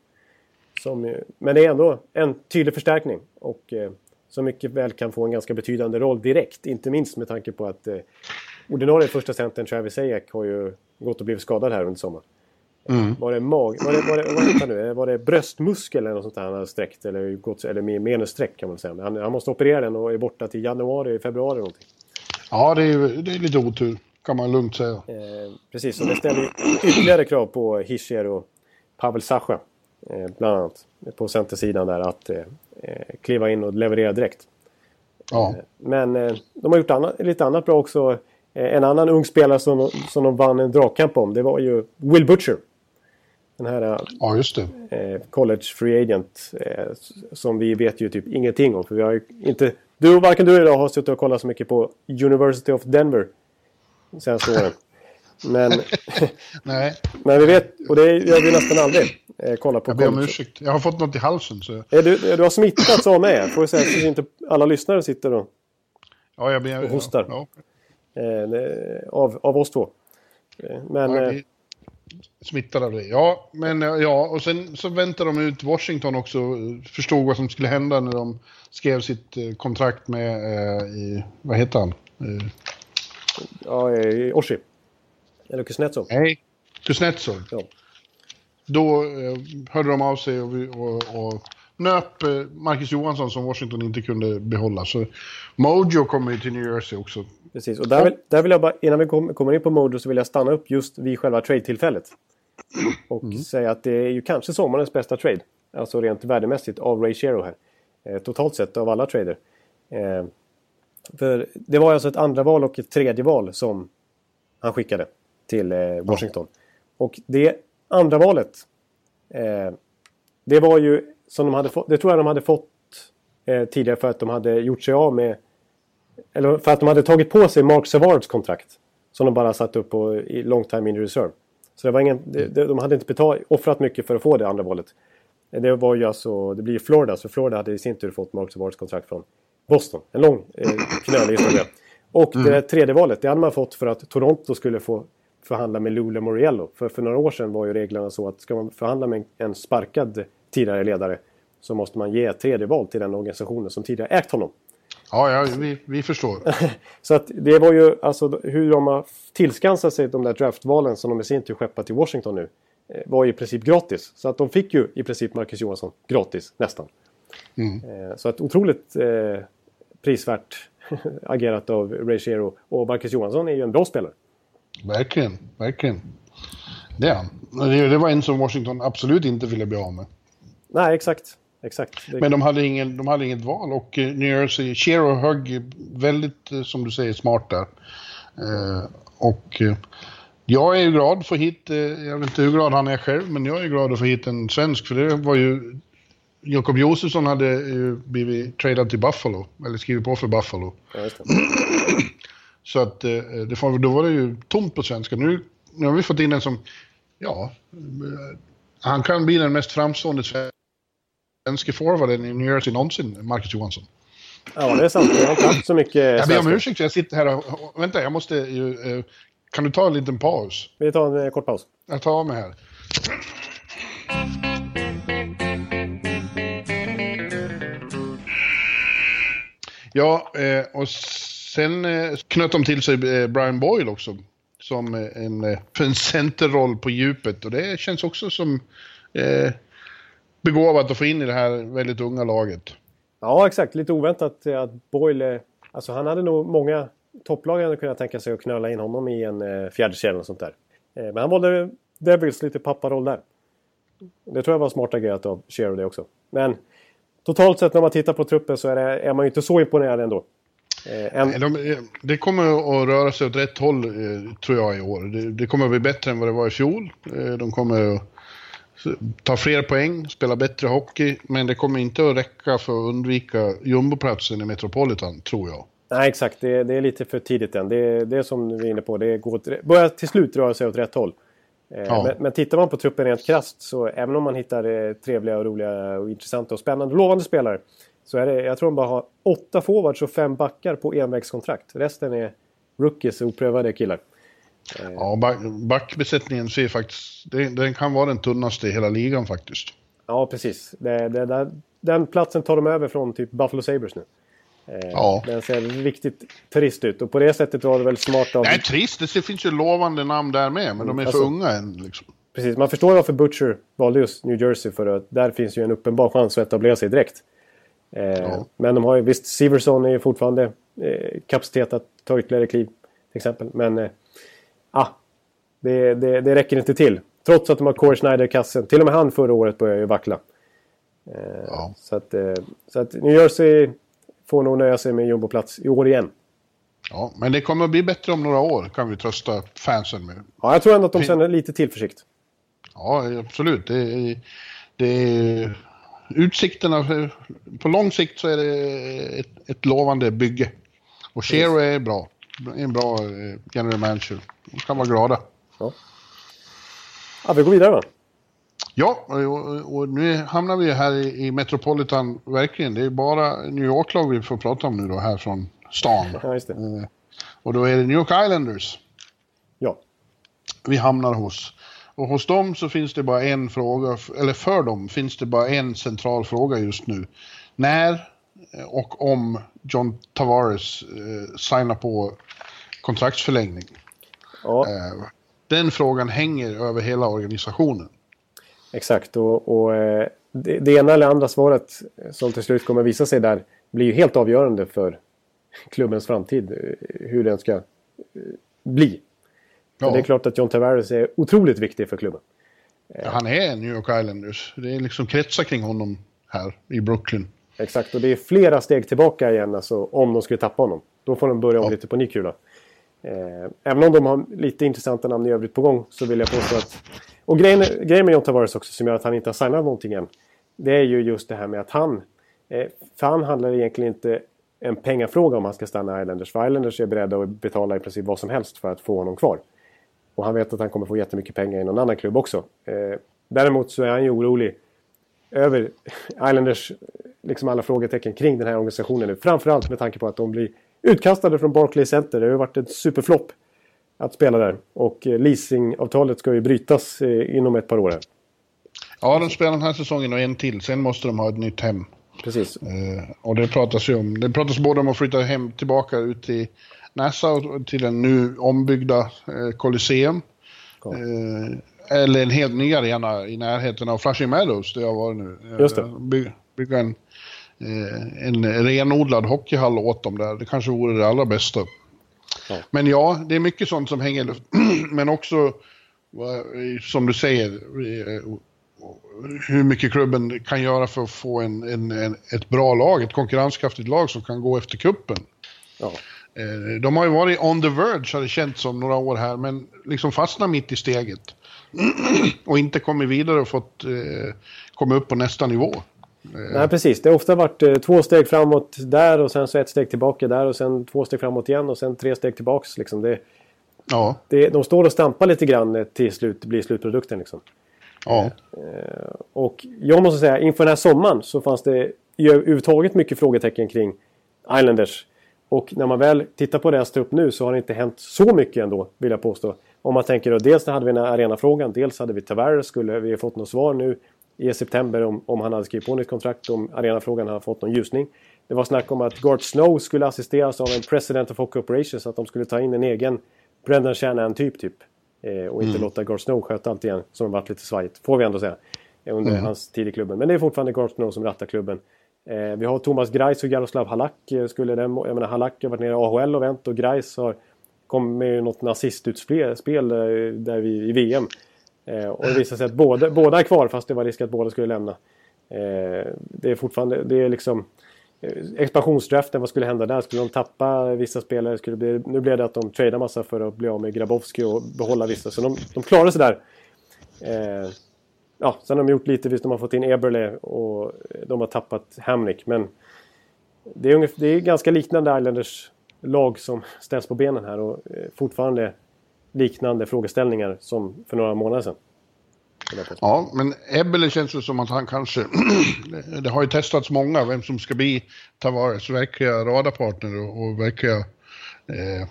som, men det är ändå en tydlig förstärkning. Och eh, som mycket väl kan få en ganska betydande roll direkt. Inte minst med tanke på att eh, ordinarie första centern Travis Ajak har ju gått och blivit skadad här under sommaren. Mm. Var det mag... Var det, var det, vad nu? Var det bröstmuskel eller något sånt där han hade sträckt? Eller, gått, eller menussträck kan man säga. Han, han måste operera den och är borta till januari, februari eller någonting. Ja, det är, det är lite otur. Kan man lugnt säga. Eh, precis, och det ställer ytterligare krav på Hischier och Pavel Sacha. Eh, bland annat på centersidan där att eh, eh, kliva in och leverera direkt. Ja. Men de har gjort annat, lite annat bra också. En annan ung spelare som, som de vann en dragkamp om det var ju Will Butcher. Den här ja, just det. college free agent som vi vet ju typ ingenting om. För vi har inte, du, varken du eller jag har suttit och kollat så mycket på University of Denver senaste åren. Men, Nej. men vi vet, och det gör vi nästan aldrig eh, kolla på Jag ber om ursäkt. Jag har fått något i halsen. Så... Är du, du har smittats av mig. Får vi säga så inte alla lyssnare sitter och, ja, jag ber, och hostar. Ja, ja. Eh, av, av oss två. Eh, men... Ja, eh, smittad av det. Ja, men eh, ja, och sen så väntar de ut Washington också. Förstod vad som skulle hända när de skrev sitt kontrakt med, eh, i, vad heter han? Eh. Ja, i Oshie. Eller Kuznetsov. Nej, Kuznetsov. Ja. Då eh, hörde de av sig och, och, och nöp eh, Marcus Johansson som Washington inte kunde behålla. Så Mojo kommer ju till New Jersey också. Precis, och där vill, där vill jag bara, innan vi kom, kommer in på Mojo så vill jag stanna upp just vid själva trade-tillfället. Och mm. säga att det är ju kanske sommarens bästa trade. Alltså rent värdemässigt av Ray Shero här. Eh, totalt sett av alla trader. Eh, för det var alltså ett andra val och ett tredje val som han skickade till eh, Washington. Ja. Och det andra valet. Eh, det var ju som de hade fått, det tror jag de hade fått eh, tidigare för att de hade gjort sig av med Eller för att de hade tagit på sig Mark Savards kontrakt. Som de bara satt upp på i long time in reserve. Så det var ingen, de, de hade inte betalt, offrat mycket för att få det andra valet. Det var ju alltså, det blir Florida, så Florida hade i sin tur fått Mark Savards kontrakt från Boston. En lång eh, knölig historia. Och mm. det tredje valet, det hade man fått för att Toronto skulle få förhandla med Lula Moriello. För, för några år sedan var ju reglerna så att ska man förhandla med en, sparkad tidigare ledare så måste man ge ett tredje val till den organisationen som tidigare ägt honom. Ja, ja vi, vi förstår. så att det var ju alltså hur de har tillskansat sig de där draftvalen som de i sin tur skeppat till Washington nu. Eh, var ju i princip gratis. Så att de fick ju i princip Marcus Johansson gratis, nästan. Mm. Eh, så att otroligt eh, prisvärt agerat av Ray Shero. Och Marcus Johansson är ju en bra spelare. Verkligen, verkligen. Det är han. Det, det var en som Washington absolut inte ville bli av med. Nej, exakt. Exakt. Men de hade, ingen, de hade inget val och New Jersey, Shero högg väldigt, som du säger, smart där. och jag är ju glad för hit, jag vet inte hur glad han är själv, men jag är glad att få hit en svensk, för det var ju... Jakob Josefsson hade ju blivit tradad till Buffalo, eller skrivit på för Buffalo. Ja, Så att eh, det då var det ju tomt på svenska. Nu, nu har vi fått in en som, ja, eh, han kan bli den mest framstående svenska forwarden i New Jersey någonsin, Marcus Johansson. Ja, det är sant. Jag har inte haft så mycket Jag ber om ursäkt, jag sitter här och... Vänta, jag måste ju... Eh, kan du ta en liten paus? Vi tar en kort paus. Jag tar av mig här. Ja, och sen eh, knöt de till sig eh, Brian Boyle också. Som eh, en, en centerroll på djupet. Och det känns också som eh, begåvat att få in i det här väldigt unga laget. Ja, exakt. Lite oväntat att Boyle... Alltså han hade nog många topplag hade kunnat tänka sig att knöla in honom i en eh, eller och sånt där. Men han valde Devils lite papparoll där. Det tror jag var smart agerat av Shero det också. Men totalt sett när man tittar på truppen så är, det, är man ju inte så imponerad ändå. Eh, en... de, eh, det kommer att röra sig åt rätt håll eh, tror jag i år. Det, det, kommer att bli bättre än vad det var i fjol. De kommer att ta fler poäng, spela bättre hockey. Men det kommer inte att räcka för att undvika jumboplatsen i Metropolitan, tror jag. Nej, exakt. Det, det, är lite för tidigt än. Det, det är som vi är inne på. Det går, börjar till slut röra sig åt rätt håll. Ja. Men, men tittar man på truppen rent krasst så även om man hittar trevliga och roliga och intressanta och spännande lovande spelare. Så är det, jag tror de bara har åtta forwards och fem backar på envägskontrakt. Resten är rookies oprövade killar. Eh. Ja, back, backbesättningen ser faktiskt... Det, den kan vara den tunnaste i hela ligan faktiskt. Ja, precis. Det, det, den platsen tar de över från typ Buffalo Sabres nu. Eh, ja. Den ser riktigt trist ut och på det sättet var det väl smart av... Nej, trist. Det finns ju lovande namn där med, men de är alltså, för unga än. Liksom. Precis, man förstår varför Butcher valde just New Jersey för att där finns ju en uppenbar chans att etablera sig direkt. Eh, ja. Men de har ju, visst, Siverson är ju fortfarande eh, kapacitet att ta ytterligare kliv till exempel. Men eh, ah, det, det, det räcker inte till. Trots att de har Corey Schneider i kassen. Till och med han förra året började ju vackla. Ja. så, att, så att New Jersey får nog nöja sig med jumboplats i år igen. Ja, men det kommer att bli bättre om några år kan vi trösta fansen med. Ja, jag tror ändå att de känner lite tillförsikt. Ja, absolut. Det det utsikterna, på lång sikt så är det ett, ett lovande bygge. Och Shero är bra. En bra eh, general manager. De kan vara glada. Ja. ja, vi går vidare va? Ja, och, och, nu hamnar vi här i, i Metropolitan, verkligen. Det är bara New York-lag vi får prata om nu då, här från stan. Ja, just det. Eh, och då är det New York Islanders. Ja. Vi hamnar hos. Och hos dem så finns det bara en fråga, eller för dem finns det bara en central fråga just nu. När och om John Tavares eh, signar på kontraktsförlängning. Ja. Eh, den frågan hänger över hela organisationen. Exakt, och, och eh, det, det, ena eller andra svaret som till slut kommer visa sig där blir ju helt avgörande för klubbens framtid. Eh, hur den ska eh, bli. Ja. Det är klart att John Tavares är otroligt viktig för klubben. Ja, han är New York Islanders. Det är liksom kretsar kring honom här i Brooklyn. Exakt, och det är flera steg tillbaka igen alltså, om de skulle tappa honom. Då får de börja om ja. lite på ny kula. Eh, även om de har lite intressanta namn i övrigt på gång så vill jag påstå att... Och grejen, grejen med John Tavares också som gör att han inte har signat någonting än. Det är ju just det här med att han... Eh, för han handlar egentligen inte en pengafråga om han ska stanna i Islanders. För Islanders är beredda att betala i princip vad som helst för att få honom kvar. Och han vet att han kommer få jättemycket pengar i någon annan klubb också. Eh, däremot så är han ju orolig över Islanders liksom alla frågetecken kring den här organisationen nu. Framförallt med tanke på att de blir utkastade från Barclays Center. Det har ju varit en superflopp att spela där. Och eh, leasingavtalet ska ju brytas eh, inom ett par år. Här. Ja, de spelar den här säsongen och en till. Sen måste de ha ett nytt hem. Precis. Eh, och det pratas ju om, det pratas både om att flytta hem tillbaka ut till Nassau till den nu ombyggda eh, Colosseum. Ja. Eh, eller en helt ny arena i närheten av Flushing Meadows där jag var nu. Just det. By, bygga en, eh, en renodlad hockeyhall åt dem där. Det kanske vore det allra bästa. Ja. Men ja, det är mycket sånt som hänger Men också, som du säger, hur mycket klubben kan göra för att få en, en, en, ett bra lag, ett konkurrenskraftigt lag som kan gå efter kuppen. Ja. Eh, de har ju varit on the verge, har det känts som, några år här, men liksom fastnat mitt i steget. och inte kommit vidare och fått eh, komma upp på nästa nivå. Eh. Nej, precis. Det har ofta varit eh, två steg framåt där och sen så ett steg tillbaka där och sen två steg framåt igen och sen tre steg tillbaks. Liksom. Det, ja. det, de står och stampar lite grann till slut blir slutprodukten. Liksom. Ja. Eh, och jag måste säga, inför den här sommaren så fanns det överhuvudtaget mycket frågetecken kring Islanders. Och när man väl tittar på deras trupp nu så har det inte hänt så mycket ändå, vill jag påstå. Om man tänker då, dels hade vi den här arenafrågan, dels hade vi Tavares, skulle vi fått något svar nu i september om, om han hade skrivit på nytt kontrakt, om arenafrågan hade fått någon ljusning. Det var snack om att Gart Snow skulle assisteras av en President of Hockey Operations, att de skulle ta in en egen Brendan Shanahan-typ. Typ. Eh, och inte mm. låta Gart Snow sköta allt igen, som varit lite svajigt, får vi ändå säga. Under mm. hans tid i klubben. Men det är fortfarande Gart Snow som rattar klubben. Eh, vi har Thomas Greis och Jaroslav Halak. Eh, skulle den, jag menar, Halak har varit nere i AHL och vänt och Greis har kommit med något nazistutspel eh, där vi, i VM. Och det visar sig att båda, båda är kvar fast det var risk att båda skulle lämna. Det är fortfarande, det är liksom expansionsdraften, vad skulle hända där? Skulle de tappa vissa spelare? Skulle bli, nu blev det att de tradar massa för att bli av med Grabowski och behålla vissa. Så de, de klarar sig där. Ja, sen har de gjort lite, visst de har fått in Eberle och eh, de har tappat Hamnick. Men det är, ungefär, det är ganska liknande Islanders lag som ställs på benen här och eh, fortfarande liknande frågeställningar som för några månader sedan. Ja, men Ebbele känns det som att han kanske... det har ju testats många, vem som ska bli Tavares verkliga radarpartner och, och verkliga eh,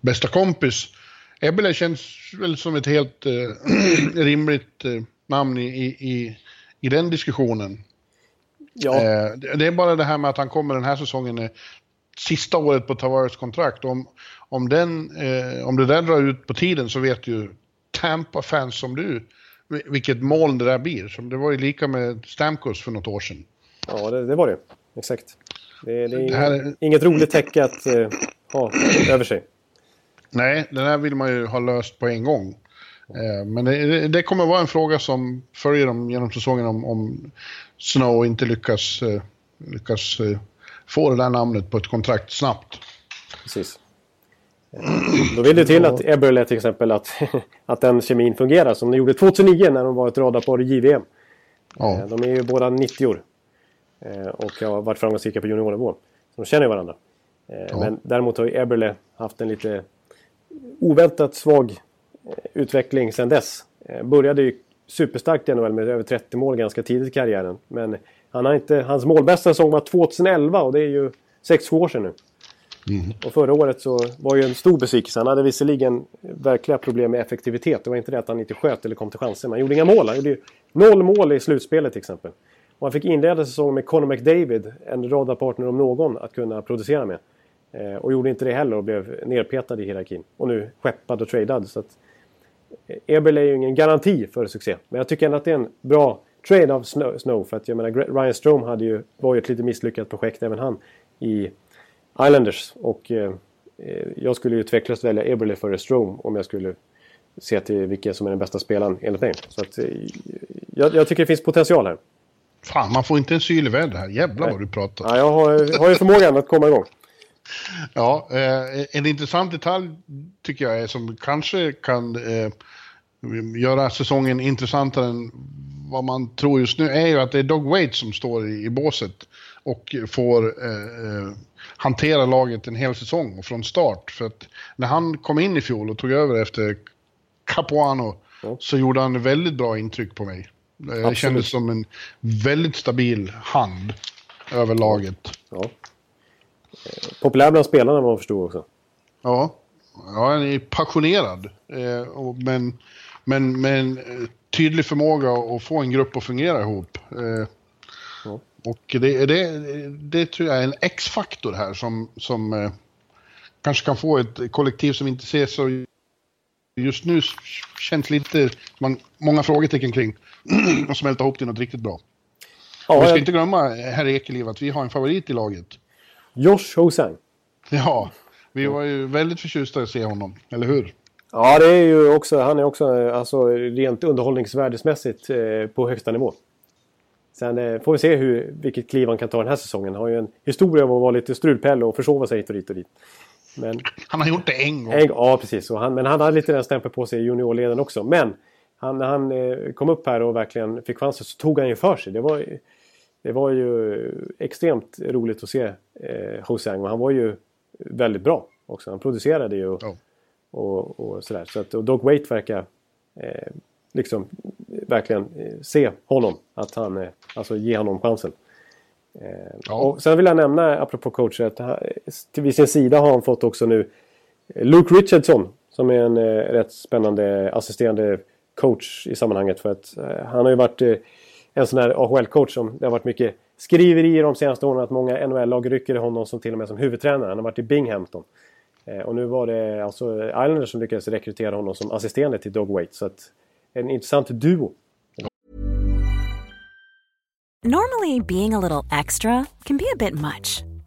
bästa kompis. Ebbele känns väl som ett helt eh, rimligt eh, namn i, i, i den diskussionen. Ja. Eh, det är bara det här med att han kommer den här säsongen, eh, sista året på Tavares kontrakt. Om, om, den, eh, om det där drar ut på tiden så vet ju Tampa-fans som du vilket moln det där blir. Som det var ju lika med Stamkos för något år sedan. Ja, det, det var det. Exakt. Det, det är det här... inget roligt täcke att uh, ha över sig. Nej, den här vill man ju ha löst på en gång. Uh, men det, det, kommer vara en fråga som följer dem genom säsongen om, om Snow inte lyckas, uh, lyckas få det där namnet på ett kontrakt snabbt. Precis. Då vill det till att Eberle till exempel att, att den kemin fungerar som de gjorde 2009 när de var ett radarpar i JVM. Ja. Eh, de är ju båda 90 år. Eh, och har varit framgångsrika på juniornivå. Så de känner ju varandra. Eh, ja. Men däremot har ju Eberle haft en lite oväntat svag utveckling sedan dess. Började ju superstarkt i NHL med över 30 mål ganska tidigt i karriären. Men han har inte, hans målbästa säsong var 2011 och det är ju 6-7 år sedan nu. Mm. Och förra året så var ju en stor besvikelse. Han hade visserligen verkliga problem med effektivitet. Det var inte det att han inte sköt eller kom till chanser. Men han gjorde inga mål. Han gjorde ju noll mål i slutspelet till exempel. Och han fick inleda säsongen med Conor McDavid, en radarpartner om någon, att kunna producera med. Eh, och gjorde inte det heller och blev nerpetad i hierarkin. Och nu skeppad och tradad. Så att, eh, Eberle är ju ingen garanti för succé. Men jag tycker ändå att det är en bra trade av Snow. För att jag menar, Ryan Strome hade ju, var ju ett lite misslyckat projekt även han. I Islanders. Och eh, jag skulle ju tveklöst välja Eberle före Strome om jag skulle se till vilken som är den bästa spelaren enligt mig. Så att, eh, jag, jag, tycker det finns potential här. Fan, man får inte en syl i vädret här. Jävlar vad du pratar. Ja, jag har, har ju förmågan att komma igång. Ja, eh, en intressant detalj tycker jag är som kanske kan eh, göra säsongen intressantare än vad man tror just nu är ju att det är Dog Waite som står i, i båset och får eh, hantera laget en hel säsong från start. För att när han kom in i fjol och tog över efter Capuano ja. så gjorde han väldigt bra intryck på mig. Det kändes som en väldigt stabil hand över laget. Ja. Populär bland spelarna vad man förstod också. Ja, ja han är passionerad. Eh, men, men med en eh, tydlig förmåga att få en grupp att fungera ihop. Eh, ja. Och det, det, det tror jag är en X-faktor här som, som kanske kan få ett kollektiv som inte ser så just nu känns lite, man, många frågetecken kring och smälta ihop till något riktigt bra. Ja, vi ska jag... inte glömma, herr Ekeliv, att vi har en favorit i laget. Josh Hosang. Ja, vi var ju väldigt förtjusta att se honom, eller hur? Ja, det är ju också, han är också alltså, rent underhållningsvärdesmässigt eh, på högsta nivå. Sen eh, får vi se hur, vilket kliv han kan ta den här säsongen. Han har ju en historia av att vara lite strulpelle och försova sig hit och dit och dit. Men, han har gjort det en gång. En, ja, precis. Han, men han hade lite den stämpeln på sig i juniorleden också. Men han, när han eh, kom upp här och verkligen fick chansen så tog han ju för sig. Det var, det var ju extremt roligt att se eh, Hosang och han var ju väldigt bra också. Han producerade ju och, oh. och, och sådär. Så att, och Dog Wait verkar eh, liksom verkligen eh, se honom. Att han, eh, alltså ge honom chansen. Eh, ja. Och sen vill jag nämna, apropå coacher, att vid sin sida har han fått också nu Luke Richardson. Som är en rätt spännande assisterande coach i sammanhanget. För att han har ju varit en sån här AHL-coach som det har varit mycket skriverier de senaste åren att många NHL-lag rycker honom som till och med som huvudtränare. Han har varit i Binghamton. Eh, och nu var det alltså Islanders som lyckades rekrytera honom som assisterande till Dog Waite. Så att en intressant duo. Normally being a little extra can be a bit much.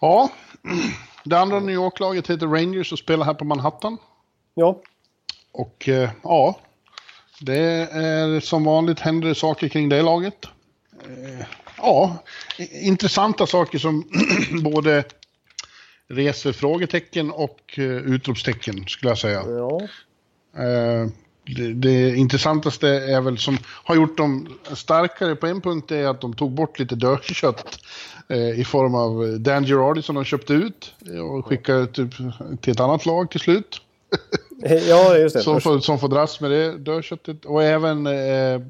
Ja, Det andra New York-laget heter Rangers och spelar här på Manhattan. Ja. Och eh, ja, det är som vanligt händer det saker kring det laget. Eh, ja, intressanta saker som både reser frågetecken och eh, utropstecken skulle jag säga. Ja. Det, det, intressantaste är väl som har gjort dem starkare på en punkt är att de tog bort lite dödkött i form av Dan Girardi som de köpte ut och skickade typ till ett annat lag till slut. ja, just det. som, får, som får dras med det dödköttet. Och även eh, eh,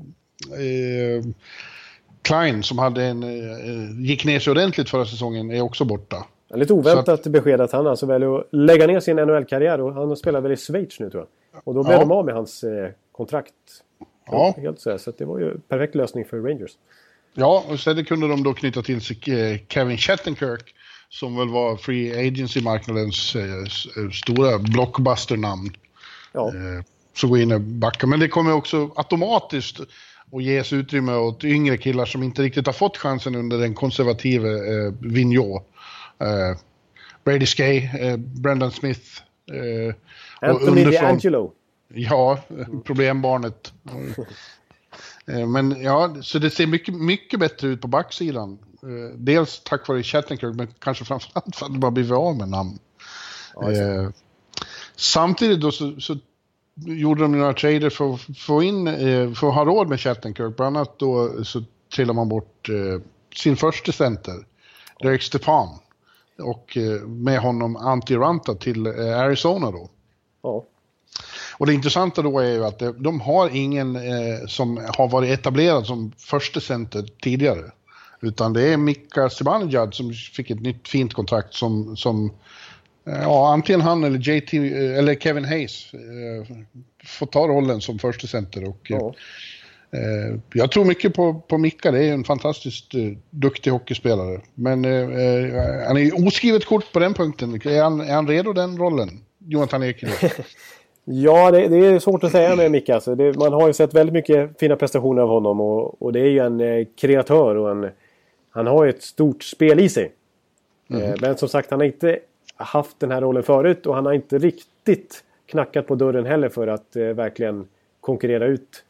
Klein som hade en, eh, gick ner sig ordentligt förra säsongen är också borta. Lite oväntat att, besked att han alltså väljer att lägga ner sin NHL-karriär och han spelar väl i Schweiz nu tror jag. Och då blev ja. de av med hans eh, kontrakt. Ja. Helt så, så det var ju perfekt lösning för Rangers. Ja, och sen kunde de då knyta till sig eh, Kevin Shattenkirk som väl var Free Agency-marknadens eh, stora blockbuster-namn. Ja. Eh, så gå in och backa. Men det kommer också automatiskt att ges utrymme åt yngre killar som inte riktigt har fått chansen under den konservative eh, Vigneault. Eh, Brady Skay, eh, Brendan Smith, eh, Anthony DeAngelo. Ja, problembarnet. Eh, men ja, så det ser mycket, mycket bättre ut på backsidan. Eh, dels tack vare Chattenkirk, men kanske framförallt för att de har blivit av med namn. Ja, eh, samtidigt då så, så, gjorde de några trader för att få in, för att ha råd med Chattenkirk. Bland annat då så trillade man bort eh, sin första center, Derek Stepan. Och eh, med honom Antti Ranta till Arizona då. Ja. Och det intressanta då är ju att de har ingen eh, som har varit etablerad som första center tidigare. Utan det är Mika Zibanejad som fick ett nytt fint kontrakt som, som eh, ja, antingen han eller JT, eh, eller Kevin Hayes eh, får ta rollen som första center. Och, ja. eh, jag tror mycket på, på Mika, det är en fantastiskt eh, duktig hockeyspelare. Men han är oskrivet kort på den punkten. Är han, är han redo den rollen? Jonathan Ekelöf? ja, det, det, är svårt att säga med Micke. Alltså. man har ju sett väldigt mycket fina prestationer av honom och, och det är ju en eh, kreatör och en han har ju ett stort spel i sig. Mm. Men som sagt, han har inte haft den här rollen förut och han har inte riktigt knackat på dörren heller för att eh, verkligen konkurrera ut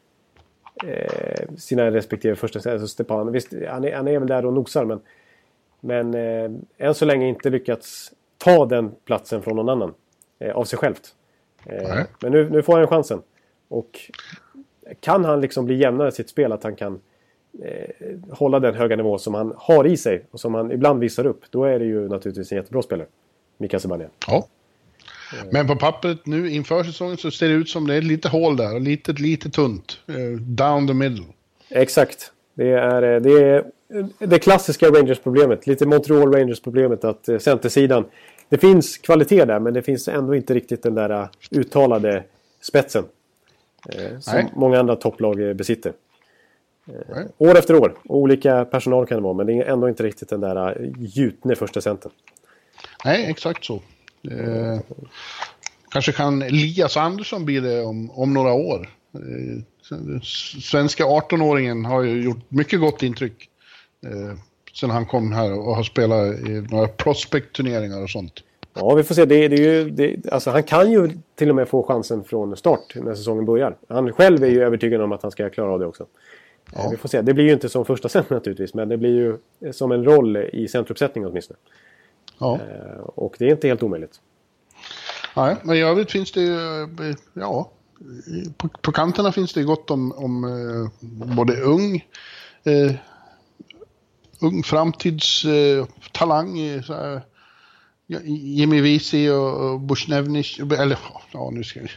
eh, sina respektive första alltså Stepan. Visst, han är, han är väl där och nosar men, men eh, än så länge inte lyckats ta den platsen från någon annan eh, av sig självt. Eh, men nu, nu får han chansen. Och kan han liksom bli jämnare i sitt spel, att han kan eh, hålla den höga nivå som han har i sig och som han ibland visar upp, då är det ju naturligtvis en jättebra spelare. Mika Zibanejad. Ja. Men på pappret nu inför säsongen så ser det ut som det är lite hål där och lite, lite tunt. Eh, down the middle. Exakt. Det är eh, det, är det klassiska Rangers-problemet. Lite Montreal Rangers-problemet att eh, centersidan... Det finns kvalitet där men det finns ändå inte riktigt den där uttalade spetsen. Som Nej. många andra topplag besitter. Nej. År efter år. Olika personal kan det vara men det är ändå inte riktigt den där gjutne första centern. Nej, exakt så. Eh, kanske kan Elias Andersson bli det om, om några år. Eh, svenska 18-åringen har ju gjort mycket gott intryck. Eh, sen han kom här och har spelat i några prospect-turneringar och sånt. Ja, vi får se. Det, det är ju, det, alltså, han kan ju till och med få chansen från start när säsongen börjar. Han själv är ju övertygad om att han ska klara av det också. Ja. Vi får se. Det blir ju inte som första center naturligtvis, men det blir ju som en roll i centruppsättningen åtminstone. Ja. Eh, och det är inte helt omöjligt. Nej, men i övrigt finns det ju, eh, ja, på, på kanterna finns det gott om, om eh, både ung, eh, ung framtidstalang. Eh, Jimmy Visi och, och Bushnevnic, eller ja nu ska vi...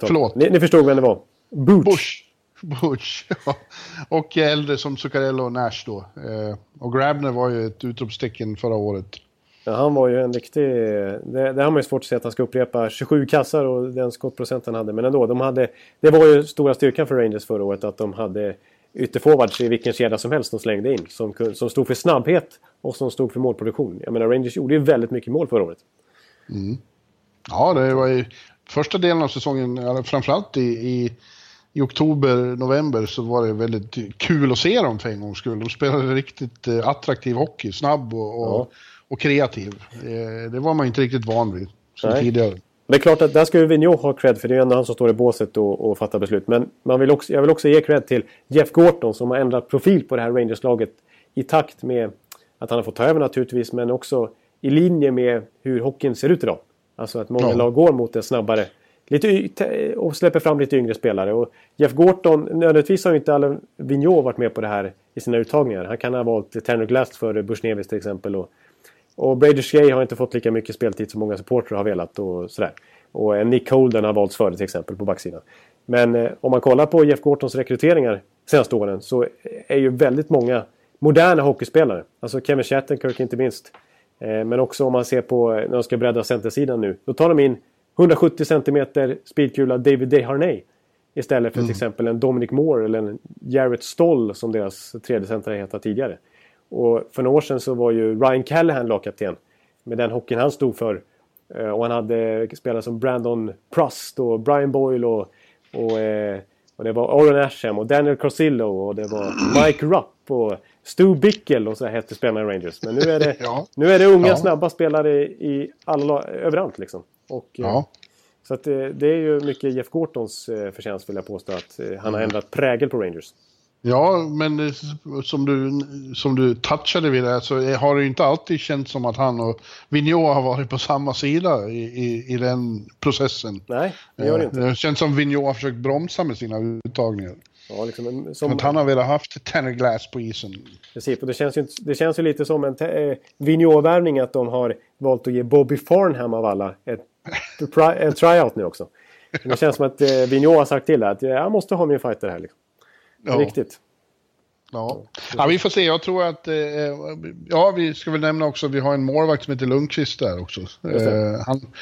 Förlåt. Ni, ni förstod vem det var? Butch. Bush. Bush, ja. Och äldre som Zuccarello och Nash då. Eh, och Grabner var ju ett utropstecken förra året. Ja, han var ju en riktig... Det, det har man ju svårt att säga att han ska upprepa 27 kassar och den skottprocent han hade. Men ändå, de hade, det var ju stora styrkan för Rangers förra året att de hade ytterforwards i vilken kedja som helst de slängde in. Som, som stod för snabbhet och som stod för målproduktion. Jag menar, Rangers gjorde ju väldigt mycket mål förra året. Mm. Ja, det var ju första delen av säsongen, framförallt i, i, i oktober, november så var det väldigt kul att se dem för en gångs skull. De spelade riktigt eh, attraktiv hockey, snabb och, och ja och kreativ. Eh, det var man inte riktigt van vid som Nej. tidigare. Det är klart att där ska ju Vigneault ha cred för det är ändå han som står i båset och, och fattar beslut. Men man vill också, jag vill också ge cred till Jeff Gorton som har ändrat profil på det här Rangers-laget i takt med att han har fått ta över naturligtvis men också i linje med hur hockeyn ser ut idag. Alltså att många ja. lag går mot det snabbare. Lite, och släpper fram lite yngre spelare. Och Jeff Gorton, nödvändigtvis har ju inte Alain Vigneault varit med på det här i sina uttagningar. Han kan ha valt Tanner Glass för Bushnevis till exempel. Och och Brady Shea har inte fått lika mycket speltid som många supportrar har velat och sådär. Och Nick Holden har valts före till exempel på backsidan. Men eh, om man kollar på Jeff Gortons rekryteringar senaste åren så är ju väldigt många moderna hockeyspelare. Alltså Kevin Shattenkirk inte minst. Eh, men också om man ser på när de ska bredda centersidan nu. Då tar de in 170 cm speedkula David Desharnay. Istället för mm. till exempel en Dominic Moore eller en Jarrett Stoll som deras tredje center hetat tidigare. Och för några år sedan så var ju Ryan Callahan lagkapten. Med den hockeyn han stod för. Eh, och han hade spelare som Brandon Prust och Brian Boyle och, och, eh, och det var Oren Asham och Daniel Corsillo och det var Mike Rupp och Stu Bickel och så hette spelarna i Rangers. Men nu är det, ja. nu är det unga ja. snabba spelare i alla, överallt liksom. Och, eh, ja. Så att det, det, är ju mycket Jeff Gortons förtjänst vill jag påstå att han har ändrat prägel på Rangers. Ja, men som du, som du touchade vid det så har det ju inte alltid känts som att han och Vigneault har varit på samma sida i, i, i den processen. Nej, det gör det inte. Det känns som Vigneault har försökt bromsa med sina uttagningar. Ja, liksom som, att han har velat haft Tanner Glass på isen. Precis, och det känns ju, det känns ju lite som en eh, Vigneault-värvning att de har valt att ge Bobby Farnham av alla ett, en tryout nu också. Det känns som att eh, Vigneault har sagt till att jag måste ha min fighter här. Liksom. Ja. Riktigt. Ja. ja, vi får se. Jag tror att... Eh, ja, vi ska väl nämna också vi har en målvakt som heter Lundqvist där också. Eh, han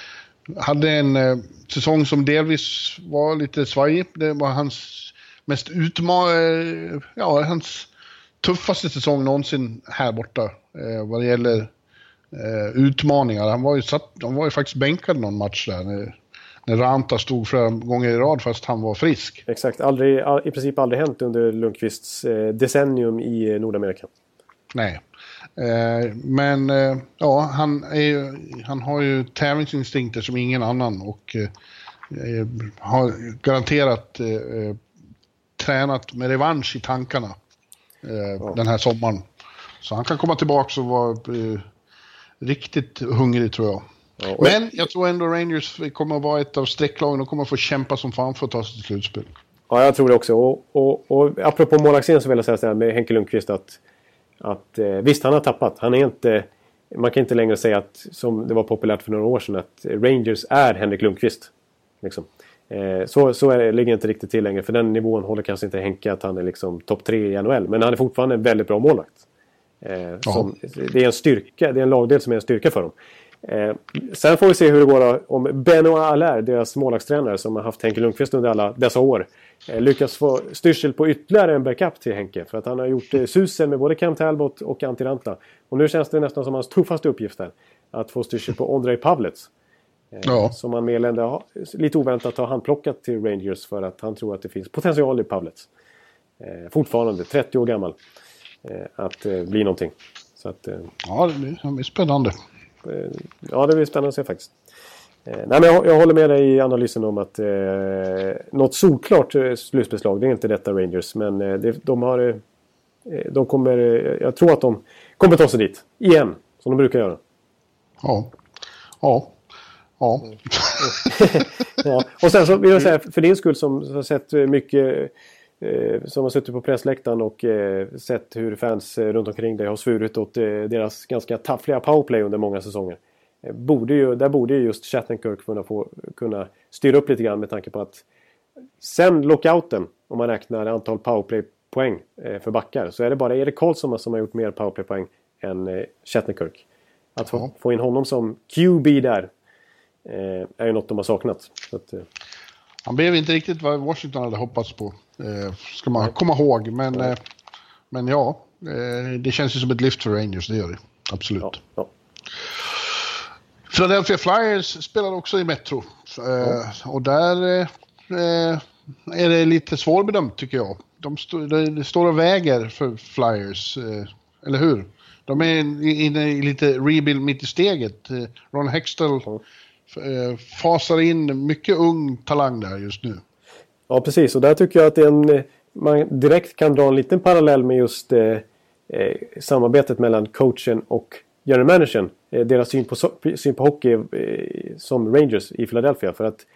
hade en eh, säsong som delvis var lite svajig. Det var hans mest utmanande... Eh, ja, hans tuffaste säsong någonsin här borta. Eh, vad det gäller eh, utmaningar. Han var, ju satt, han var ju faktiskt bänkad någon match där när Ranta stod flera gånger i rad fast han var frisk. Exakt, aldrig, i princip aldrig hänt under Lundqvists eh, decennium i Nordamerika. Nej, Eh, men eh, ja, han, är, han har ju tävlingsinstinkter som ingen annan och eh, har garanterat tränat med revansch i tankarna ja. den här sommaren. Så han kan komma tillbaka och vara riktigt hungrig tror jag. Ja, Men jag tror ändå Rangers kommer att vara ett av strecklagen. och kommer att få kämpa som fan för att ta sig till slutspel. Ja, jag tror det också. Och, och, och apropå målvaktssidan så vill jag säga så här med Henke Lundqvist att, att eh, visst, han har tappat. Han är inte... Man kan inte längre säga att, som det var populärt för några år sedan, att Rangers är Henrik Lundqvist. Liksom. Eh, så så är, ligger det inte riktigt till längre. För den nivån håller kanske inte Henke att han är liksom topp tre i NHL. Men han är fortfarande en väldigt bra målvakt. Eh, som, det är en styrka, det är en lagdel som är en styrka för dem. Eh, sen får vi se hur det går om Benoit Allaire, deras målvaktstränare som har haft Henke Lundqvist under alla dessa år, eh, lyckas få styrsel på ytterligare en backup till Henke. För att han har gjort eh, susen med både Cam Talbot och Antti Rantla. Och nu känns det nästan som hans tuffaste uppgift här. Att få styrsel på Ondrej Pavlets. Eh, ja. Som han mindre lite oväntat har handplockat till Rangers för att han tror att det finns potential i Pavlets. Eh, fortfarande, 30 år gammal. Eh, att eh, bli någonting. Så att, ja, det blir spännande. Eh, ja, det blir spännande att se faktiskt. Eh, nej, men jag, jag, håller med dig i analysen om att eh, något solklart eh, slutspelslag, det är inte detta Rangers. Men det, de har... De kommer... jag tror att de kommer ta sig dit. Igen. Som de brukar göra. Ja. Ja. Ja. ja. Och sen så vill jag säga, för din skull som har sett mycket som har suttit på pressläktaren och eh, sett hur fans eh, runt omkring dig har svurit åt deras ganska taffliga powerplay under många säsonger. Borde ju, där borde ju just Shattenkirk kunna, få, kunna styra upp lite grann med tanke på att sen lockouten, om man räknar antal powerplay-poäng för backar, så är det bara Erik Karlsson som har gjort mer powerplay-poäng än Shattenkirk. Att få, få in honom som QB där är ju något de har saknat. Att, han blev inte riktigt vad Washington hade hoppats på. Eh, ska man komma ihåg. Men, eh, men ja, eh, det känns ju som ett lyft för Rangers, det gör det. Absolut. Ja, ja. Philadelphia Flyers spelar också i Metro. Ja. Och där är det lite svårbedömt tycker jag. De st det står och väger för Flyers, eller hur? De är inne i lite rebuild mitt i steget. Ron Hextall fasar in mycket ung talang där just nu. Ja, precis. Och där tycker jag att en, eh, man direkt kan dra en liten parallell med just eh, eh, samarbetet mellan coachen och general managern. Eh, deras syn på, syn på hockey eh, som Rangers i Philadelphia. För att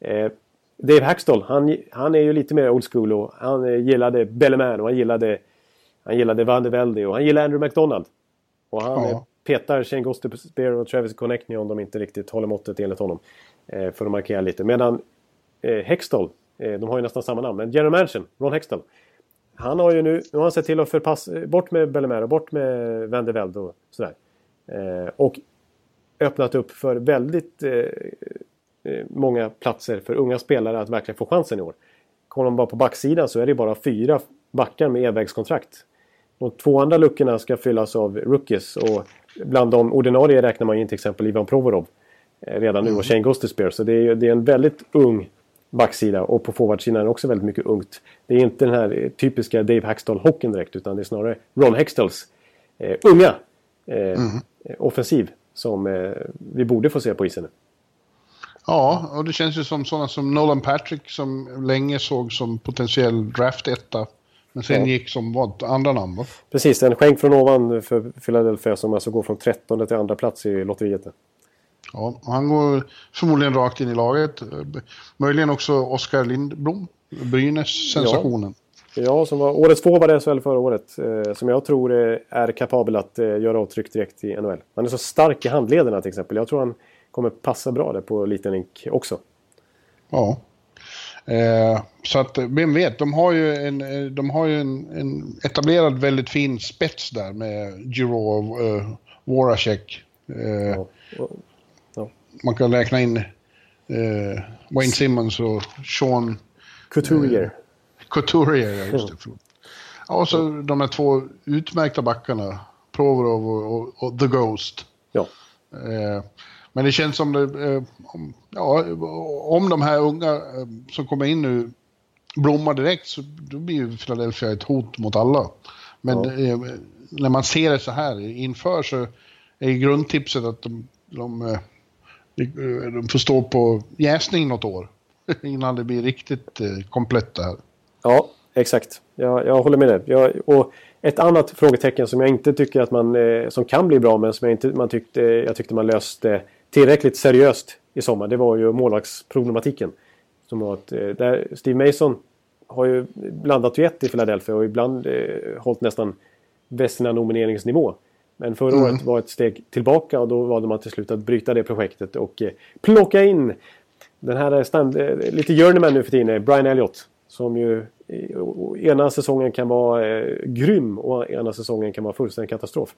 eh, Dave Hackstall, han, han är ju lite mer old school och han gillade Belleman och han gillade, han gillade Van de Velde och han gillade Andrew McDonald. Och han ja petar Shane Gostepierre typ och Travis Connectney om de inte riktigt håller måttet enligt honom. Eh, för att markera lite. Medan eh, Hextall, Eh, de har ju nästan samma namn. Men General Manchin, Ron Hextall. Han har ju nu, nu har han sett till att förpassa, eh, bort med Bellemare, bort med Van de Velde och sådär. Eh, och öppnat upp för väldigt eh, många platser för unga spelare att verkligen få chansen i år. Kollar man bara på backsidan så är det bara fyra backar med envägskontrakt. De två andra luckorna ska fyllas av rookies och bland de ordinarie räknar man in till exempel Ivan Provorov redan nu och mm. Shane Gostisbehere. Så det är, det är en väldigt ung backsida och på forwardsidan är det också väldigt mycket ungt. Det är inte den här typiska Dave Hackstall-hockeyn direkt utan det är snarare Ron Hextalls eh, unga eh, mm. offensiv som eh, vi borde få se på isen. Ja, och det känns ju som sådana som Nolan Patrick som länge såg som potentiell draft-etta. Men sen ja. gick som vad, andra namn va? Precis, en skänk från ovan för Philadelphia som alltså går från 13 till andra plats i lotteriet. Ja, han går förmodligen rakt in i laget. Möjligen också Oskar Lindblom, Brynäs-sensationen. Ja. ja, som var årets forward i SHL förra året. Eh, som jag tror är, kapabel att eh, göra avtryck direkt i NHL. Han är så stark i handlederna till exempel. Jag tror han kommer passa bra där på liten rink också. Ja. Eh, så att, vem vet, de har ju en, eh, de har ju en, en etablerad väldigt fin spets där med Giro och uh, Voracek. Eh, ja man kan räkna in eh, Wayne Simmons och Sean... Couturier. Eh, Couturier, ja just det. Ja, och så de här två utmärkta backarna. Provorov och, och, och, The Ghost. Ja. Eh, men det känns som det... Eh, om, ja, om de här unga eh, som kommer in nu blommar direkt så då blir ju Philadelphia ett hot mot alla. Men ja. eh, när man ser det så här inför så är grundtipset att de, de, eh, de får stå på jäsning något år. Innan det blir riktigt komplett det här. Ja, exakt. Jag, jag håller med dig. Jag, och ett annat frågetecken som jag inte tycker att man... Som kan bli bra men som jag inte man tyckte, jag tyckte man löste tillräckligt seriöst i sommar. Det var ju målvaktsproblematiken. Som var att, där Steve Mason har ju blandat gett i Philadelphia och ibland eh, hållit nästan bästa nomineringsnivå. Men förra mm. året var ett steg tillbaka och då valde man till slut att bryta det projektet och eh, plocka in den här stand, eh, lite journeyman nu för tiden, eh, Brian Elliott. Som ju ena säsongen kan vara eh, grym och ena säsongen kan vara fullständig katastrof.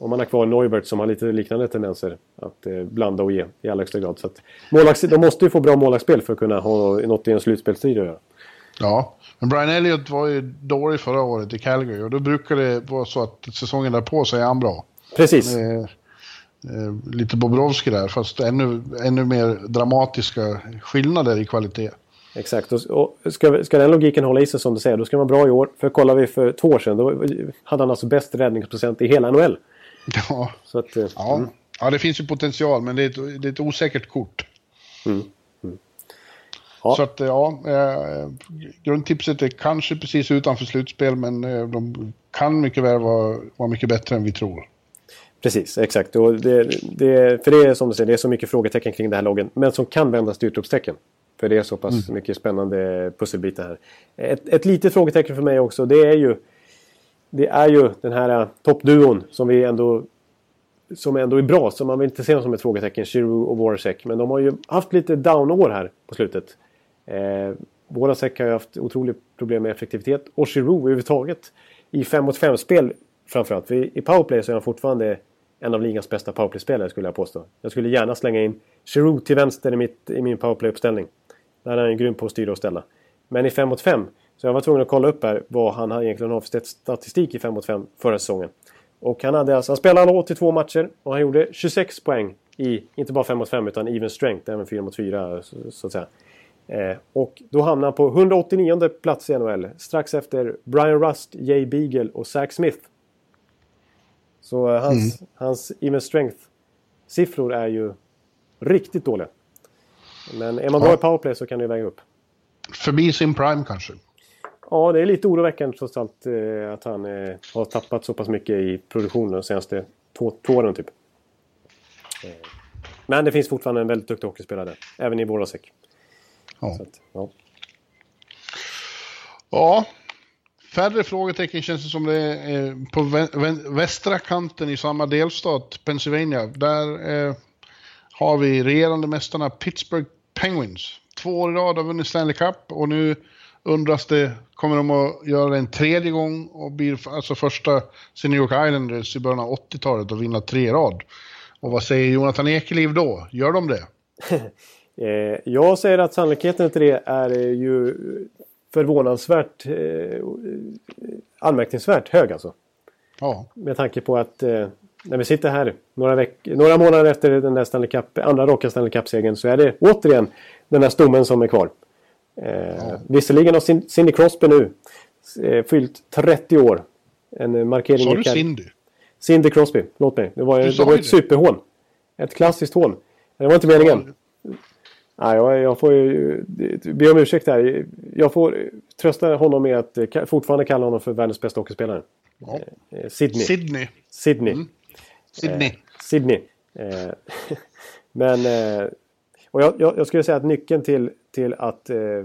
Om man har kvar Neubert som har lite liknande tendenser att eh, blanda och ge i allra högsta grad. Så att, målvakts, de måste ju få bra målvaktsspel för att kunna ha något i en slutspelsstrid att göra. Ja, men Brian Elliott var ju dålig förra året i Calgary och då brukar det vara så att säsongen därpå så är han bra. Precis. Eh, eh, lite Bobrovski där, fast ännu, ännu mer dramatiska skillnader i kvalitet. Exakt, och, och ska, ska den logiken hålla i sig som du säger, då ska man vara bra i år. För kollar vi för två år sedan, då hade han alltså bäst räddningsprocent i hela NHL. Ja, så att, eh, ja. Mm. ja det finns ju potential, men det är ett, det är ett osäkert kort. Mm. Ja. Så att ja, eh, grundtipset är kanske precis utanför slutspel men eh, de kan mycket väl vara, vara mycket bättre än vi tror. Precis, exakt. Och det, det, för det är som du säger, det är så mycket frågetecken kring det här loggen. Men som kan vändas till utropstecken. För det är så pass mm. mycket spännande pusselbitar här. Ett, ett litet frågetecken för mig också, det är ju det är ju den här eh, toppduon som vi ändå som ändå är bra, så man vill inte se dem som ett frågetecken, Giroud och Voracek. Men de har ju haft lite down-år här på slutet. Eh, Voracek har ju haft otroligt problem med effektivitet och Giroud överhuvudtaget i 5 mot 5-spel framförallt. För i powerplay så är han fortfarande en av ligans bästa powerplay-spelare skulle jag påstå. Jag skulle gärna slänga in Giroud till vänster i, mitt, i min powerplay-uppställning. Där är han grym på att styra och ställa. Men i 5 mot 5 så jag var tvungen att kolla upp här vad han egentligen har för statistik i 5 mot 5 förra säsongen. Och han, hade alltså, han spelade 82 matcher och han gjorde 26 poäng i, inte bara 5 mot 5 utan even strength, även 4 mot 4 så, så att säga. Eh, och då hamnar han på 189 plats i NHL. Strax efter Brian Rust, Jay Beagle och Zach Smith. Så eh, hans, mm. hans even strength-siffror är ju riktigt dåliga. Men är man ja. bra i powerplay så kan det väga upp. Förbi sin prime kanske? Ja, det är lite oroväckande trots allt eh, att han eh, har tappat så pass mycket i produktionen de senaste två, två åren typ. Eh, men det finns fortfarande en väldigt duktig hockeyspelare, även i Voracek. Ja. Ja. ja. Färre frågetecken känns det som det är på västra kanten i samma delstat, Pennsylvania. Där eh, har vi regerande mästarna Pittsburgh Penguins. Två år i rad har vunnit Stanley Cup och nu undras det, kommer de att göra det en tredje gång och blir alltså första York Islanders i början av 80-talet och vinna tre rad. Och vad säger Jonathan Ekeliv då? Gör de det? Eh, jag säger att sannolikheten till det är eh, ju förvånansvärt eh, anmärkningsvärt hög alltså. Ja. Med tanke på att när vi sitter här några, veck några månader efter den där Stanley Cup, andra raka Stanley Cup-segern så är det återigen den där stommen som är kvar. Eh. Visserligen har Cindy Crosby nu eh, fyllt 30 år. En markering Sa du Cindy? Cindy Crosby, låt mig. Det var, det var ett superhån. Ett klassiskt hån. Det var inte meningen. Nej, jag, jag får ju be om ursäkt här. Jag får trösta honom med att eh, fortfarande kalla honom för världens bästa hockeyspelare. Ja. Eh, Sydney. Sydney. Sydney. Mm. Sydney. Eh, Sydney. Eh, men... Eh, och jag, jag, jag, skulle säga att nyckeln till, till att eh, eh,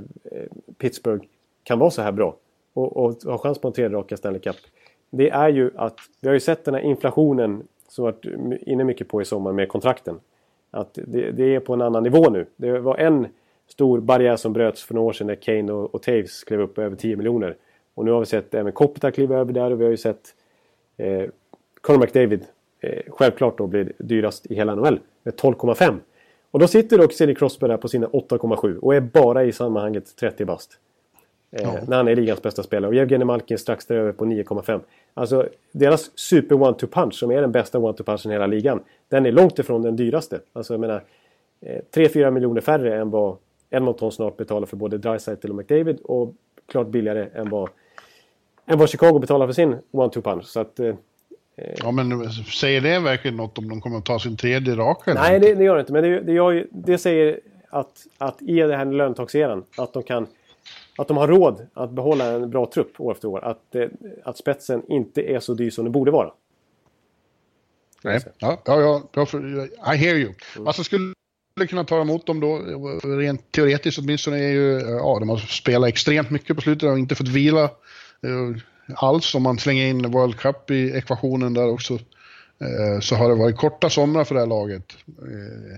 Pittsburgh kan vara så här bra och, och ha chans på en tredje raka Stanley Cup. Det är ju att vi har ju sett den här inflationen som varit inne mycket på i sommar med kontrakten. Att det, det, är på en annan nivå nu. Det var en stor barriär som bröts för några år sedan när Kane och, och Taves klev upp över 10 miljoner. Och nu har vi sett även Kopita kliva över där och vi har ju sett eh, Conor McDavid eh, självklart då blir dyrast i hela NHL med 12,5. Och då sitter dock Sidney Crosby där på sina 8,7 och är bara i sammanhanget 30 bast. Eh, ja. När han är ligans bästa spelare. Och Evgenij Malkin strax däröver på 9,5. Alltså deras super one-two punch som är den bästa one-two punchen i hela ligan. Den är långt ifrån den dyraste. Alltså jag menar 3-4 eh, miljoner färre än vad Edmonton snart betalar för både Dreisaitl och McDavid. Och klart billigare än vad än vad Chicago betalar för sin one-two punch. Så att, eh, Ja, men säger det verkligen något om de kommer att ta sin tredje raka? Nej, det, det, gör det inte. Men det, det, gör, det säger att, att i den här löntagseran att de kan att de har råd att behålla en bra trupp år efter år. Att, eh, att spetsen inte är så dyr som det borde vara. Nej, ja, ja, ja, I hear you. Mm. Alltså skulle kunna ta emot dem då, rent teoretiskt åtminstone, är ju, ja, de har spelat extremt mycket på slutet och inte fått vila eh, alls. Om man slänger in World Cup i ekvationen där också eh, så har det varit korta somrar för det här laget. Eh,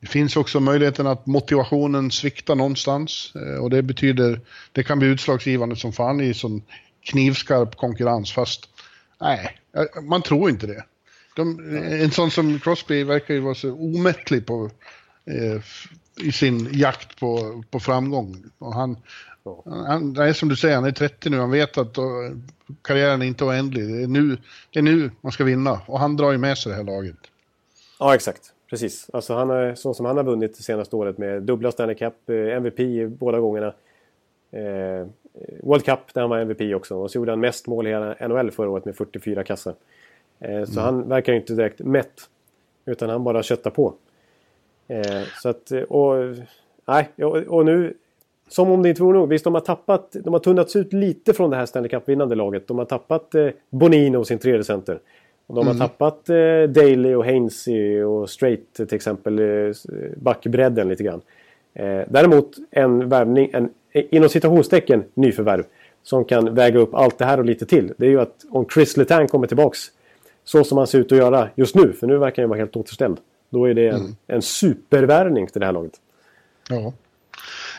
det finns också möjligheten att motivationen sviktar någonstans eh, och det betyder, det kan bli utslagsgivande som fan i sån knivskarp konkurrens fast nej, man tror inte det. De, en sån som Crosby verkar ju vara så omättlig på, eh, i sin jakt på, på framgång. Och han, han, är som du säger, han är 30 nu, han vet att då, karriären är inte oändlig. Det är, nu, det är nu man ska vinna och han drar ju med sig det här laget. Ja, exakt. Precis. Alltså han är, så som han har vunnit det senaste året med dubbla Stanley Cup, eh, MVP båda gångerna. Eh, World Cup där han var MVP också. Och så gjorde han mest mål i hela NHL förra året med 44 kassar. Eh, så mm. han verkar inte direkt mätt. Utan han bara köttar på. Eh, så att, och, nej, och nu... Som om det inte vore nog. Visst, de har tappat... De har tunnats ut lite från det här Stanley Cup-vinnande laget. De har tappat eh, Bonino, sin tredje center. Och de har mm. tappat eh, Daly och Hainsey och Straight till exempel. Eh, backbredden lite grann. Eh, däremot en värvning, en inom citationstecken nyförvärv. Som kan väga upp allt det här och lite till. Det är ju att om Chris Letang kommer tillbaks så som han ser ut att göra just nu, för nu verkar han vara helt återställd. Då är det en, mm. en supervärvning till det här laget. Ja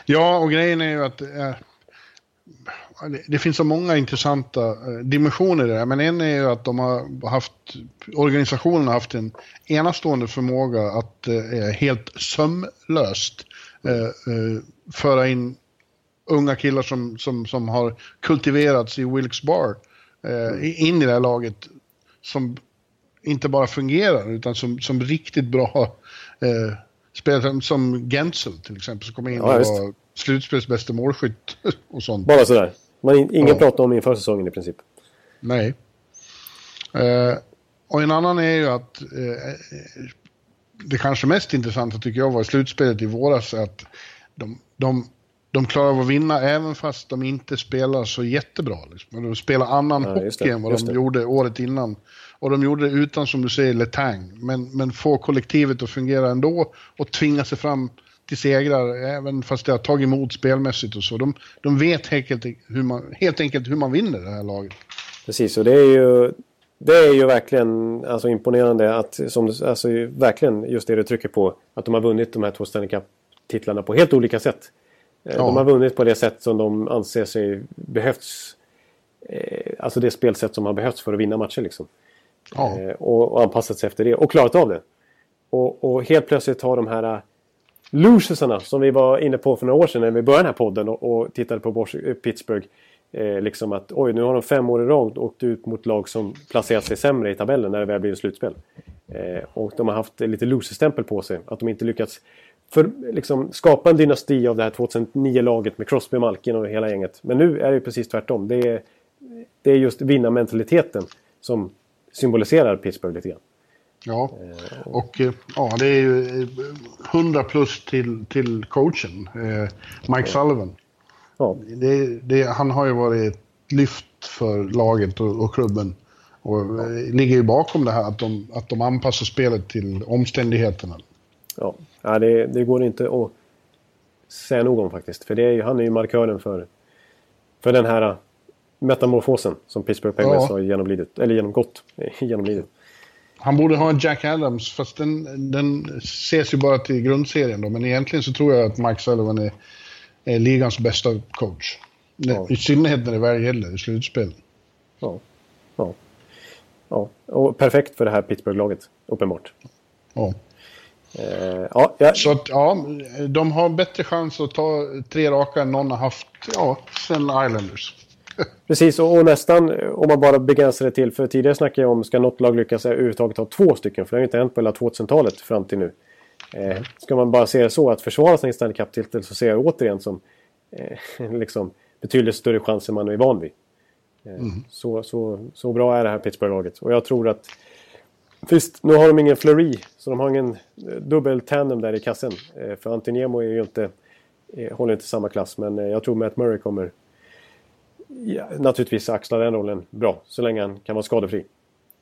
ja, och grejen är ju att eh, det finns så många intressanta eh, dimensioner i det här. Men en är ju att de har haft, organisationen har haft en enastående förmåga att eh, helt sömlöst eh, eh, föra in unga killar som, som, som har kultiverats i Wilkes Bar eh, in i det här laget som inte bara fungerar utan som, som riktigt bra eh, spelare som Gensel till exempel som kommer in ja, och var slutspelsbästa målskytt och sånt. Bara sådär. Man, ingen ja. pratar om inför säsongen i princip. Nej. Eh, och en annan är ju att eh, det kanske mest intressanta tycker jag var i slutspelet i våras att de, de, de klarar av att vinna även fast de inte spelar så jättebra. Liksom. De spelar annan ja, hockey än vad de gjorde året innan. Och de gjorde det utan, som du säger, Letang. Men, men få kollektivet att fungera ändå och tvinga sig fram till segrar, även fast det har tagit emot spelmässigt och så. De, de vet helt enkelt, hur man, helt enkelt hur man vinner det här laget. Precis, och det är ju, det är ju verkligen alltså, imponerande att, som, alltså, verkligen just det du trycker på, att de har vunnit de här två Stanley Cup-titlarna på helt olika sätt. Eh, ja. De har vunnit på det sätt som de anser sig behövts. Eh, alltså det spelsätt som har behövts för att vinna matcher liksom. Ja. Eh, och, och, anpassat sig efter det och klarat av det. Och, och helt plötsligt har de här losersarna som vi var inne på för några år sedan när vi började den här podden och, och tittade på Pittsburgh. Eh, liksom att oj, nu har de fem år i rad åkt ut mot lag som placerat sig sämre i tabellen när det väl blir slutspel. Eh, och de har haft lite loserstämpel på sig. Att de inte lyckats för, liksom, skapa en dynasti av det här 2009-laget med Crosby, Malkin och hela gänget. Men nu är det precis tvärtom. Det är, det är just vinnarmentaliteten som symboliserar Pittsburgh lite grann. Ja, och eh, ja, det är ju 100 eh, plus till, till coachen, eh, Mike Sullivan. Ja. Det, det, han har ju varit ett lyft för laget och, och klubben. Och ja. ligger ju bakom det här att de, att de anpassar spelet till omständigheterna. Ja, ja det, det går inte att säga nog om faktiskt. För det är, han är ju markören för, för den här metamorfosen som Pittsburgh Penguins ja. har genomlidit, eller genomgått. genomlidit. Han borde ha en Jack Adams, fast den, den ses ju bara till grundserien då. Men egentligen så tror jag att Mike Sullivan är, är ligans bästa coach. Ja. I synnerhet när det väl gäller i slutspel. Ja. ja. Ja, och perfekt för det här Pittsburgh-laget, uppenbart. Ja. Eh, ja, ja. Så att, ja, de har bättre chans att ta tre raka än någon har haft, ja, sen Islanders. Precis, och, och, nästan om man bara begränsar det till, för tidigare snackade jag om ska något lag lyckas överhuvudtaget ha två stycken, för det har ju inte hänt på hela 2000-talet fram till nu. Eh, ska man bara se det så, att försvara sin Stanley Cup-titel, så ser jag återigen som eh, liksom, betydligt större chans än man är van vid. Mm. Så, så, så bra är det här Pittsburgh-laget. Och jag tror att... Visst, nu har de ingen Fleury, så de har ingen dubbel tandem där i kassen. För Antoniemo är ju inte, håller inte samma klass, men jag tror Matt Murray kommer ja, naturligtvis axla den rollen bra, så länge han kan vara skadefri.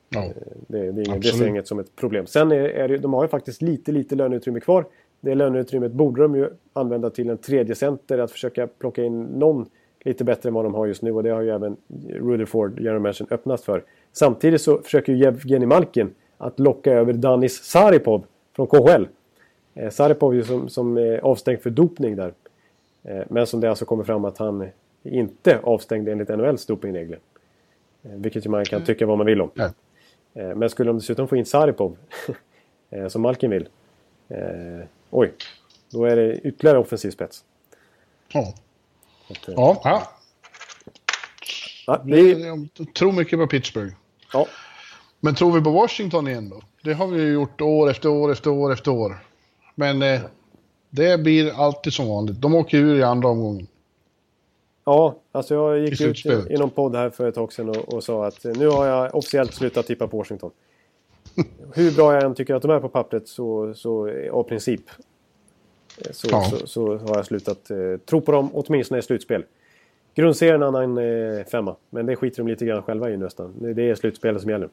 Ja, det, det, är inget, det ser inget som ett problem. Sen är, är det, de har ju faktiskt lite, lite löneutrymme kvar. Det löneutrymmet borde de ju använda till en tredje center, att försöka plocka in någon lite bättre än vad de har just nu och det har ju även Rutherford, general manager, öppnat för. Samtidigt så försöker ju Evgeni Malkin att locka över Danis Saripov från KHL. Eh, Saripov ju som, som är avstängd för dopning där. Eh, men som det alltså kommer fram att han inte avstängd enligt NHLs dopingregler. Eh, vilket ju man kan tycka vad man vill om. Eh, men skulle de dessutom få in Saripov, som Malkin vill, oj, då är det ytterligare offensiv spets. Ja. Att, ja. ja. ja det... Jag tror mycket på Pittsburgh. Ja. Men tror vi på Washington igen då? Det har vi ju gjort år efter år efter år efter år. Men eh, det blir alltid som vanligt. De åker ur i andra omgången. Ja, alltså jag gick ut i, någon podd här för ett tag sedan och, och, sa att nu har jag officiellt slutat tippa på Washington. Hur bra jag än tycker att de är på pappret så, så av princip så, ja. så, så, har jag slutat eh, tro på dem, åtminstone i slutspel. Grundserien en annan eh, femma, men det skiter de lite grann själva i nästan. Det är slutspelet som gäller.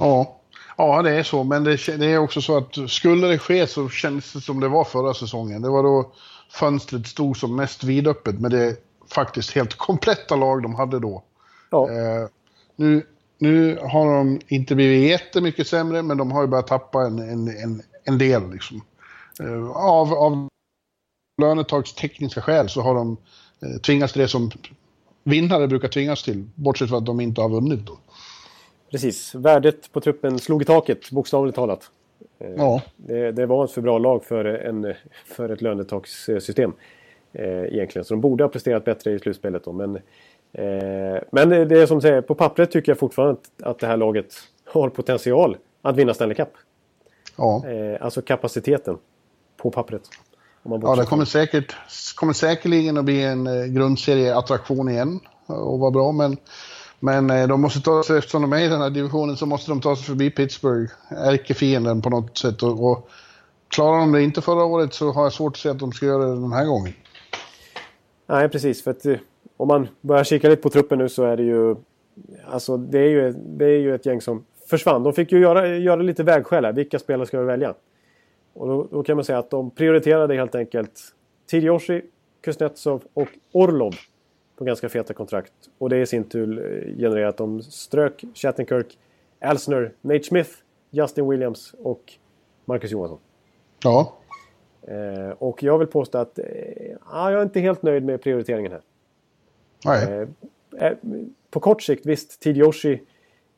Ja, ja det är så, men det, det, är också så att skulle det ske så känns det som det var förra säsongen. Det var då fönstret stod som mest vidöppet med det faktiskt helt kompletta lag de hade då. Ja. Eh, nu, nu har de inte blivit jättemycket sämre, men de har ju börjat tappa en, en, en, en del. Liksom. Eh, av, av lönetagstekniska skäl så har de eh, tvingats till det som vinnare brukar tvingas till, bortsett från att de inte har vunnit. Då. Precis, värdet på truppen slog i taket, bokstavligt talat. Eh, ja. Det, det, var ett för bra lag för, en, för ett lönetakssystem. Eh, egentligen. Så de borde ha presterat bättre i slutspelet då. Men, eh, men det, det är som säger, på pappret tycker jag fortfarande att, att det här laget har potential att vinna Stanley Cup. Ja. Eh, alltså kapaciteten på pappret. ja, det kommer, säkert, kommer säkerligen att bli en eh, grundserieattraktion igen och vara bra. Men, men eh, de måste ta sig, eftersom de är i den här divisionen, så måste de ta sig förbi Pittsburgh, ärkefienden på något sätt. Och, och klarar de det inte förra året så har jag svårt att se att de ska göra det den här gången. Nej, precis. För att eh, om man börjar kika lite på truppen nu så är det ju... Alltså det är ju, det är ju ett gäng som försvann. De fick ju göra, göra lite vägskäl här. Vilka spelare ska vi välja? Och då, då, kan man säga att de prioriterade helt enkelt Tidioshi, Kuznetsov och Orlov på ganska feta kontrakt. Och det i sin tur eh, genererar att de strök Shattenkirk, Elsner, Nate Smith, Justin Williams och Marcus Johansson. Ja. Eh, och jag vill påstå att eh, jag är inte helt nöjd med prioriteringen här. Nej. Eh, eh på kort sikt, visst, Tidioshi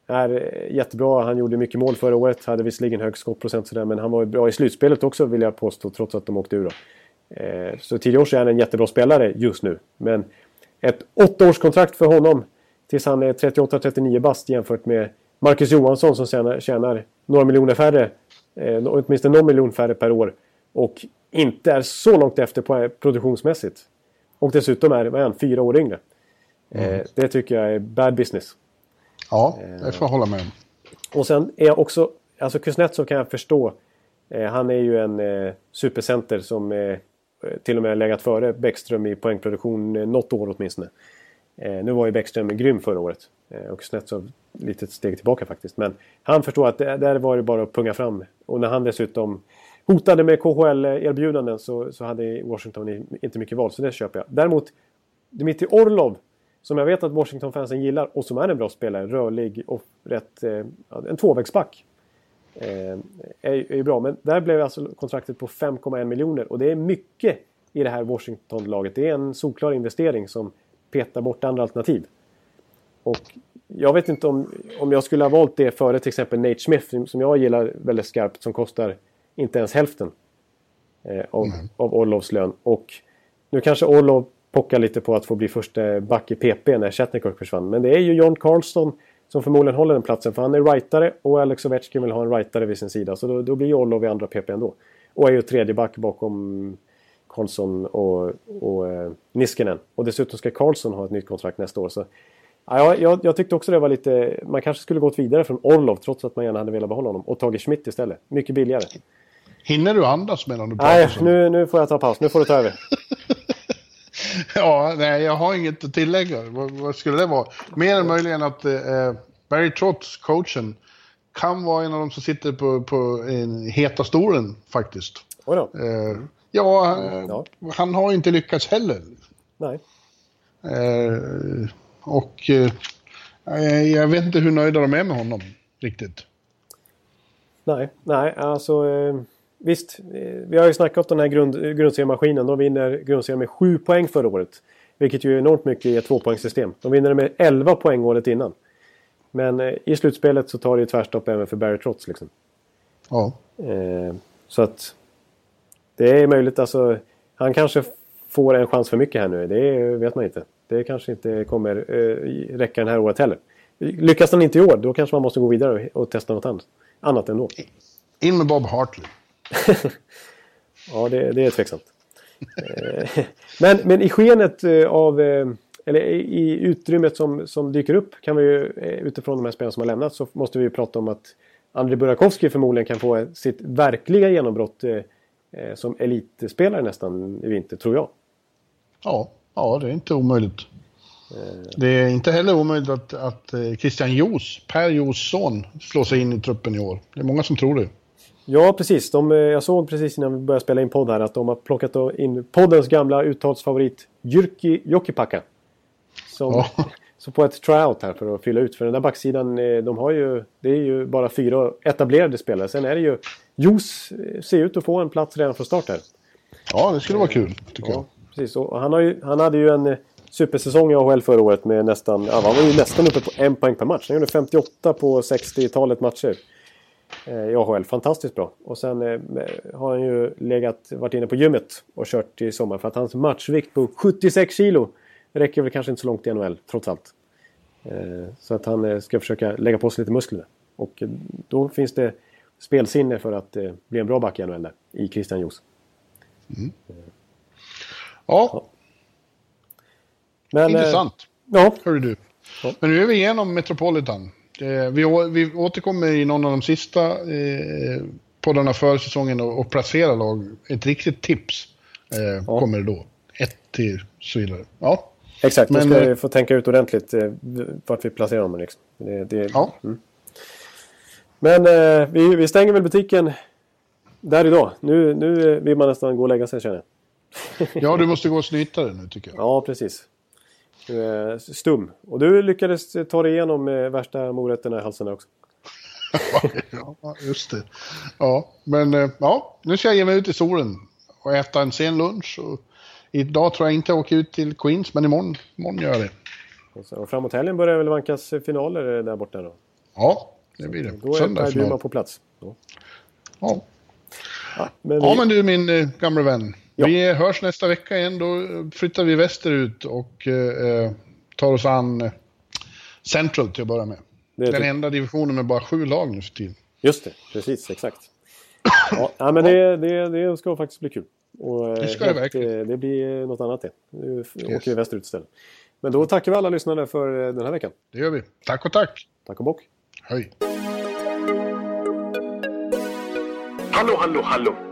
är eh, jättebra. Han gjorde mycket mål förra året. Hade visserligen hög skottprocent sådär, men han var bra i slutspelet också vill jag påstå, trots att de åkte ur. Då. Så Tidioshi är en jättebra spelare just nu. Men ett åttaårskontrakt för honom tills han är 38-39 bast jämfört med Marcus Johansson som tjänar, tjänar några miljoner färre. Eh, åtminstone någon miljon färre per år. Och inte är så långt efter på produktionsmässigt. Och dessutom är, är han fyra år yngre. Mm. Eh, det tycker jag är bad business. Ja, det får jag hålla med om. Och sen är jag också... Alltså Kuznetsov kan jag förstå. Eh, han är ju en eh, supercenter som eh, Eh, till och med legat före Bäckström i poängproduktion eh, något år åtminstone. Eh, nu var ju Bäckström grym förra året. och snett Kuznetsov lite steg tillbaka faktiskt. Men han förstår att där var det bara att punga fram. Och när han dessutom hotade med KHL-erbjudanden så, så hade Washington inte mycket val, så det köper jag. Däremot Dmitrij Orlov, som jag vet att Washington-fansen gillar och som är en bra spelare, rörlig och rätt... En tvåvägsback. Eh, är, är bra, men där blev alltså kontraktet på 5,1 miljoner och det är mycket i det här Washington-laget. Det är en solklar investering som petar bort andra alternativ. Och jag vet inte om, om jag skulle ha valt det före till exempel Nate Smith som jag gillar väldigt skarpt som kostar inte ens hälften eh, av, mm. av Orlovs lön. Och nu kanske Orlov pockar lite på att få bli första back i PP när Chatnikov försvann. Men det är ju John Carlsson som förmodligen håller den platsen. För han är rightare och Alex Ovechkin vill ha en rightare vid sin sida. Så då, då blir Orlov i andra PP ändå. Och är ju tredje back bakom Karlsson och, och eh, Niskinen. Och dessutom ska Karlsson ha ett nytt kontrakt nästa år. Så Ja, jag, jag tyckte också det var lite... Man kanske skulle gått vidare från Orlov trots att man gärna hade velat behålla honom. Och tagit Schmidt istället. Mycket billigare. Hinner du andas medan du pratar? Nej, nu, nu får jag ta paus. Nu får du ta över. Ja, nej, jag har inget att tillägga. Vad, vad skulle det vara? Mer än möjligen att eh, Barry Trotz, coachen, kan vara en av de som sitter på, på en heta stolen faktiskt. Oj då. Eh, ja, eh, Ja. han har inte lyckats heller. Nej. Eh, och eh, jag vet inte hur nöjda de är med honom riktigt. Nej, nej, alltså eh, visst. Eh, vi har ju snackat om den här grund, grundseriemaskinen. De vinner grundserien med 7 poäng förra året. Vilket ju är enormt mycket i ett tvåpoängssystem. De vinner med 11 poäng året innan. Men eh, i slutspelet så tar det ju tvärstopp även för Barry Trotz liksom. Ja. Eh, så att det är möjligt alltså. Han kanske får en chans för mycket här nu. Det vet man inte. Det kanske inte kommer eh, räcka den här året heller. Lyckas han inte i år, då kanske man måste gå vidare och, och testa något annat. Annat ändå. In med Bob Hartley. Ja, det, det är tveksamt. Eh, men, men i skenet eh, av... eh, Eller i utrymmet som, som dyker upp kan vi ju utifrån de här spelarna som har lämnat så måste vi ju prata om att Andrei Burakovsky förmodligen kan få sitt verkliga genombrott som elitspelare nästan i vinter, tror jag. Ja, ja det är inte omöjligt. Det är inte heller omöjligt att, att Christian Jos, Per Jos son, slår sig in i truppen i år. Det är många som tror det. Ja, precis. De, eh, jag såg precis innan vi började spela in podd här att de har plockat in poddens gamla uttalsfavorit Jyrki Jokipakka. Som, Ja. Så på ett tryout här för att fylla ut. För den där backsidan, eh, de har ju, det är ju bara fyra etablerade spelare. Sen är det ju... Jos eh, ser ut att få en plats redan från start här. Ja, det skulle vara kul, tycker Ja, jag. precis. Och han, har ju, han hade ju en supersäsong i AHL förra året med nästan... Ja, han var ju nästan uppe på en poäng per match. Han gjorde 58 på 60-talet matcher i AHL. Fantastiskt bra. Och sen eh, har han ju legat, varit inne på gymmet och kört i sommar. För att hans matchvikt på 76 kilo räcker väl kanske inte så långt i NHL, trots allt. Eh, så att han eh, ska försöka lägga på sig lite muskler. Och eh, då finns det spelsinne för att eh, bli en bra back i NHL där, i Christian Jos. Ja, Men, eh, intressant. Ja, Hörru du. Ja. Men nu är vi igenom Metropolitan. Eh, Vi, vi återkommer i någon av de sista eh, poddarna för säsongen och, och placera lag. Ett riktigt tips eh, Ja. kommer det då. Ett till så vidare. Ja, Exakt, Men, då ska vi få tänka ut ordentligt eh, vart vi placerar dem. Liksom. Det, det, ja. Men eh, vi, vi stänger väl butiken där idag. Nu, nu vill man nästan gå och lägga sig känner jag. ja, du måste gå och snyta dig nu tycker jag. Ja, precis. Är stum. Och du lyckades ta dig igenom eh, värsta morötterna i halsen också. Ja, just det. Ja, men eh, ja, nu ska jag ge mig ut i solen och äta en sen lunch. Och idag tror jag inte jag åker ut till Queens, men imorgon, imorgon gör jag det. Och, så, och framåt helgen börjar väl vankas finaler eh, där borta då. Ja, det blir det. Då är Söndag Per. Bjurman på plats. Ja. Ja. Ja, men vi, Ja, men du min eh, gamla vän. Ja. Vi hörs nästa vecka igen. Då flyttar vi västerut och eh, tar oss an eh, Central till att börja med. det, Den enda divisionen med bara sju lag nu för tiden. Just det, precis, exakt. Ja, men det, det, det ska faktiskt bli kul. Och, eh, Det ska det verkligen. eh, Det blir något annat det. Nu Yes. åker vi västerut istället. Men då tackar vi alla lyssnare för den här veckan. Det gör vi. Tack och tack. Tack och bock. Hej. Hallå, hallå, hallå.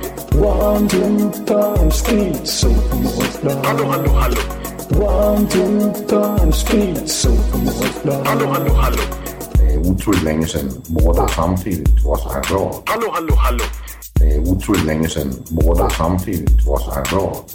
One, two, punch, speed, so Hallå, hallå, hallå. One, two, time, speed, så på Målsplan. Hallå, hallå, hallå. Det är otroligt länge sedan båda samtidigt var så här bra. Hallå, hallå, hallå. Det är otroligt länge sedan båda samtidigt var så här bra.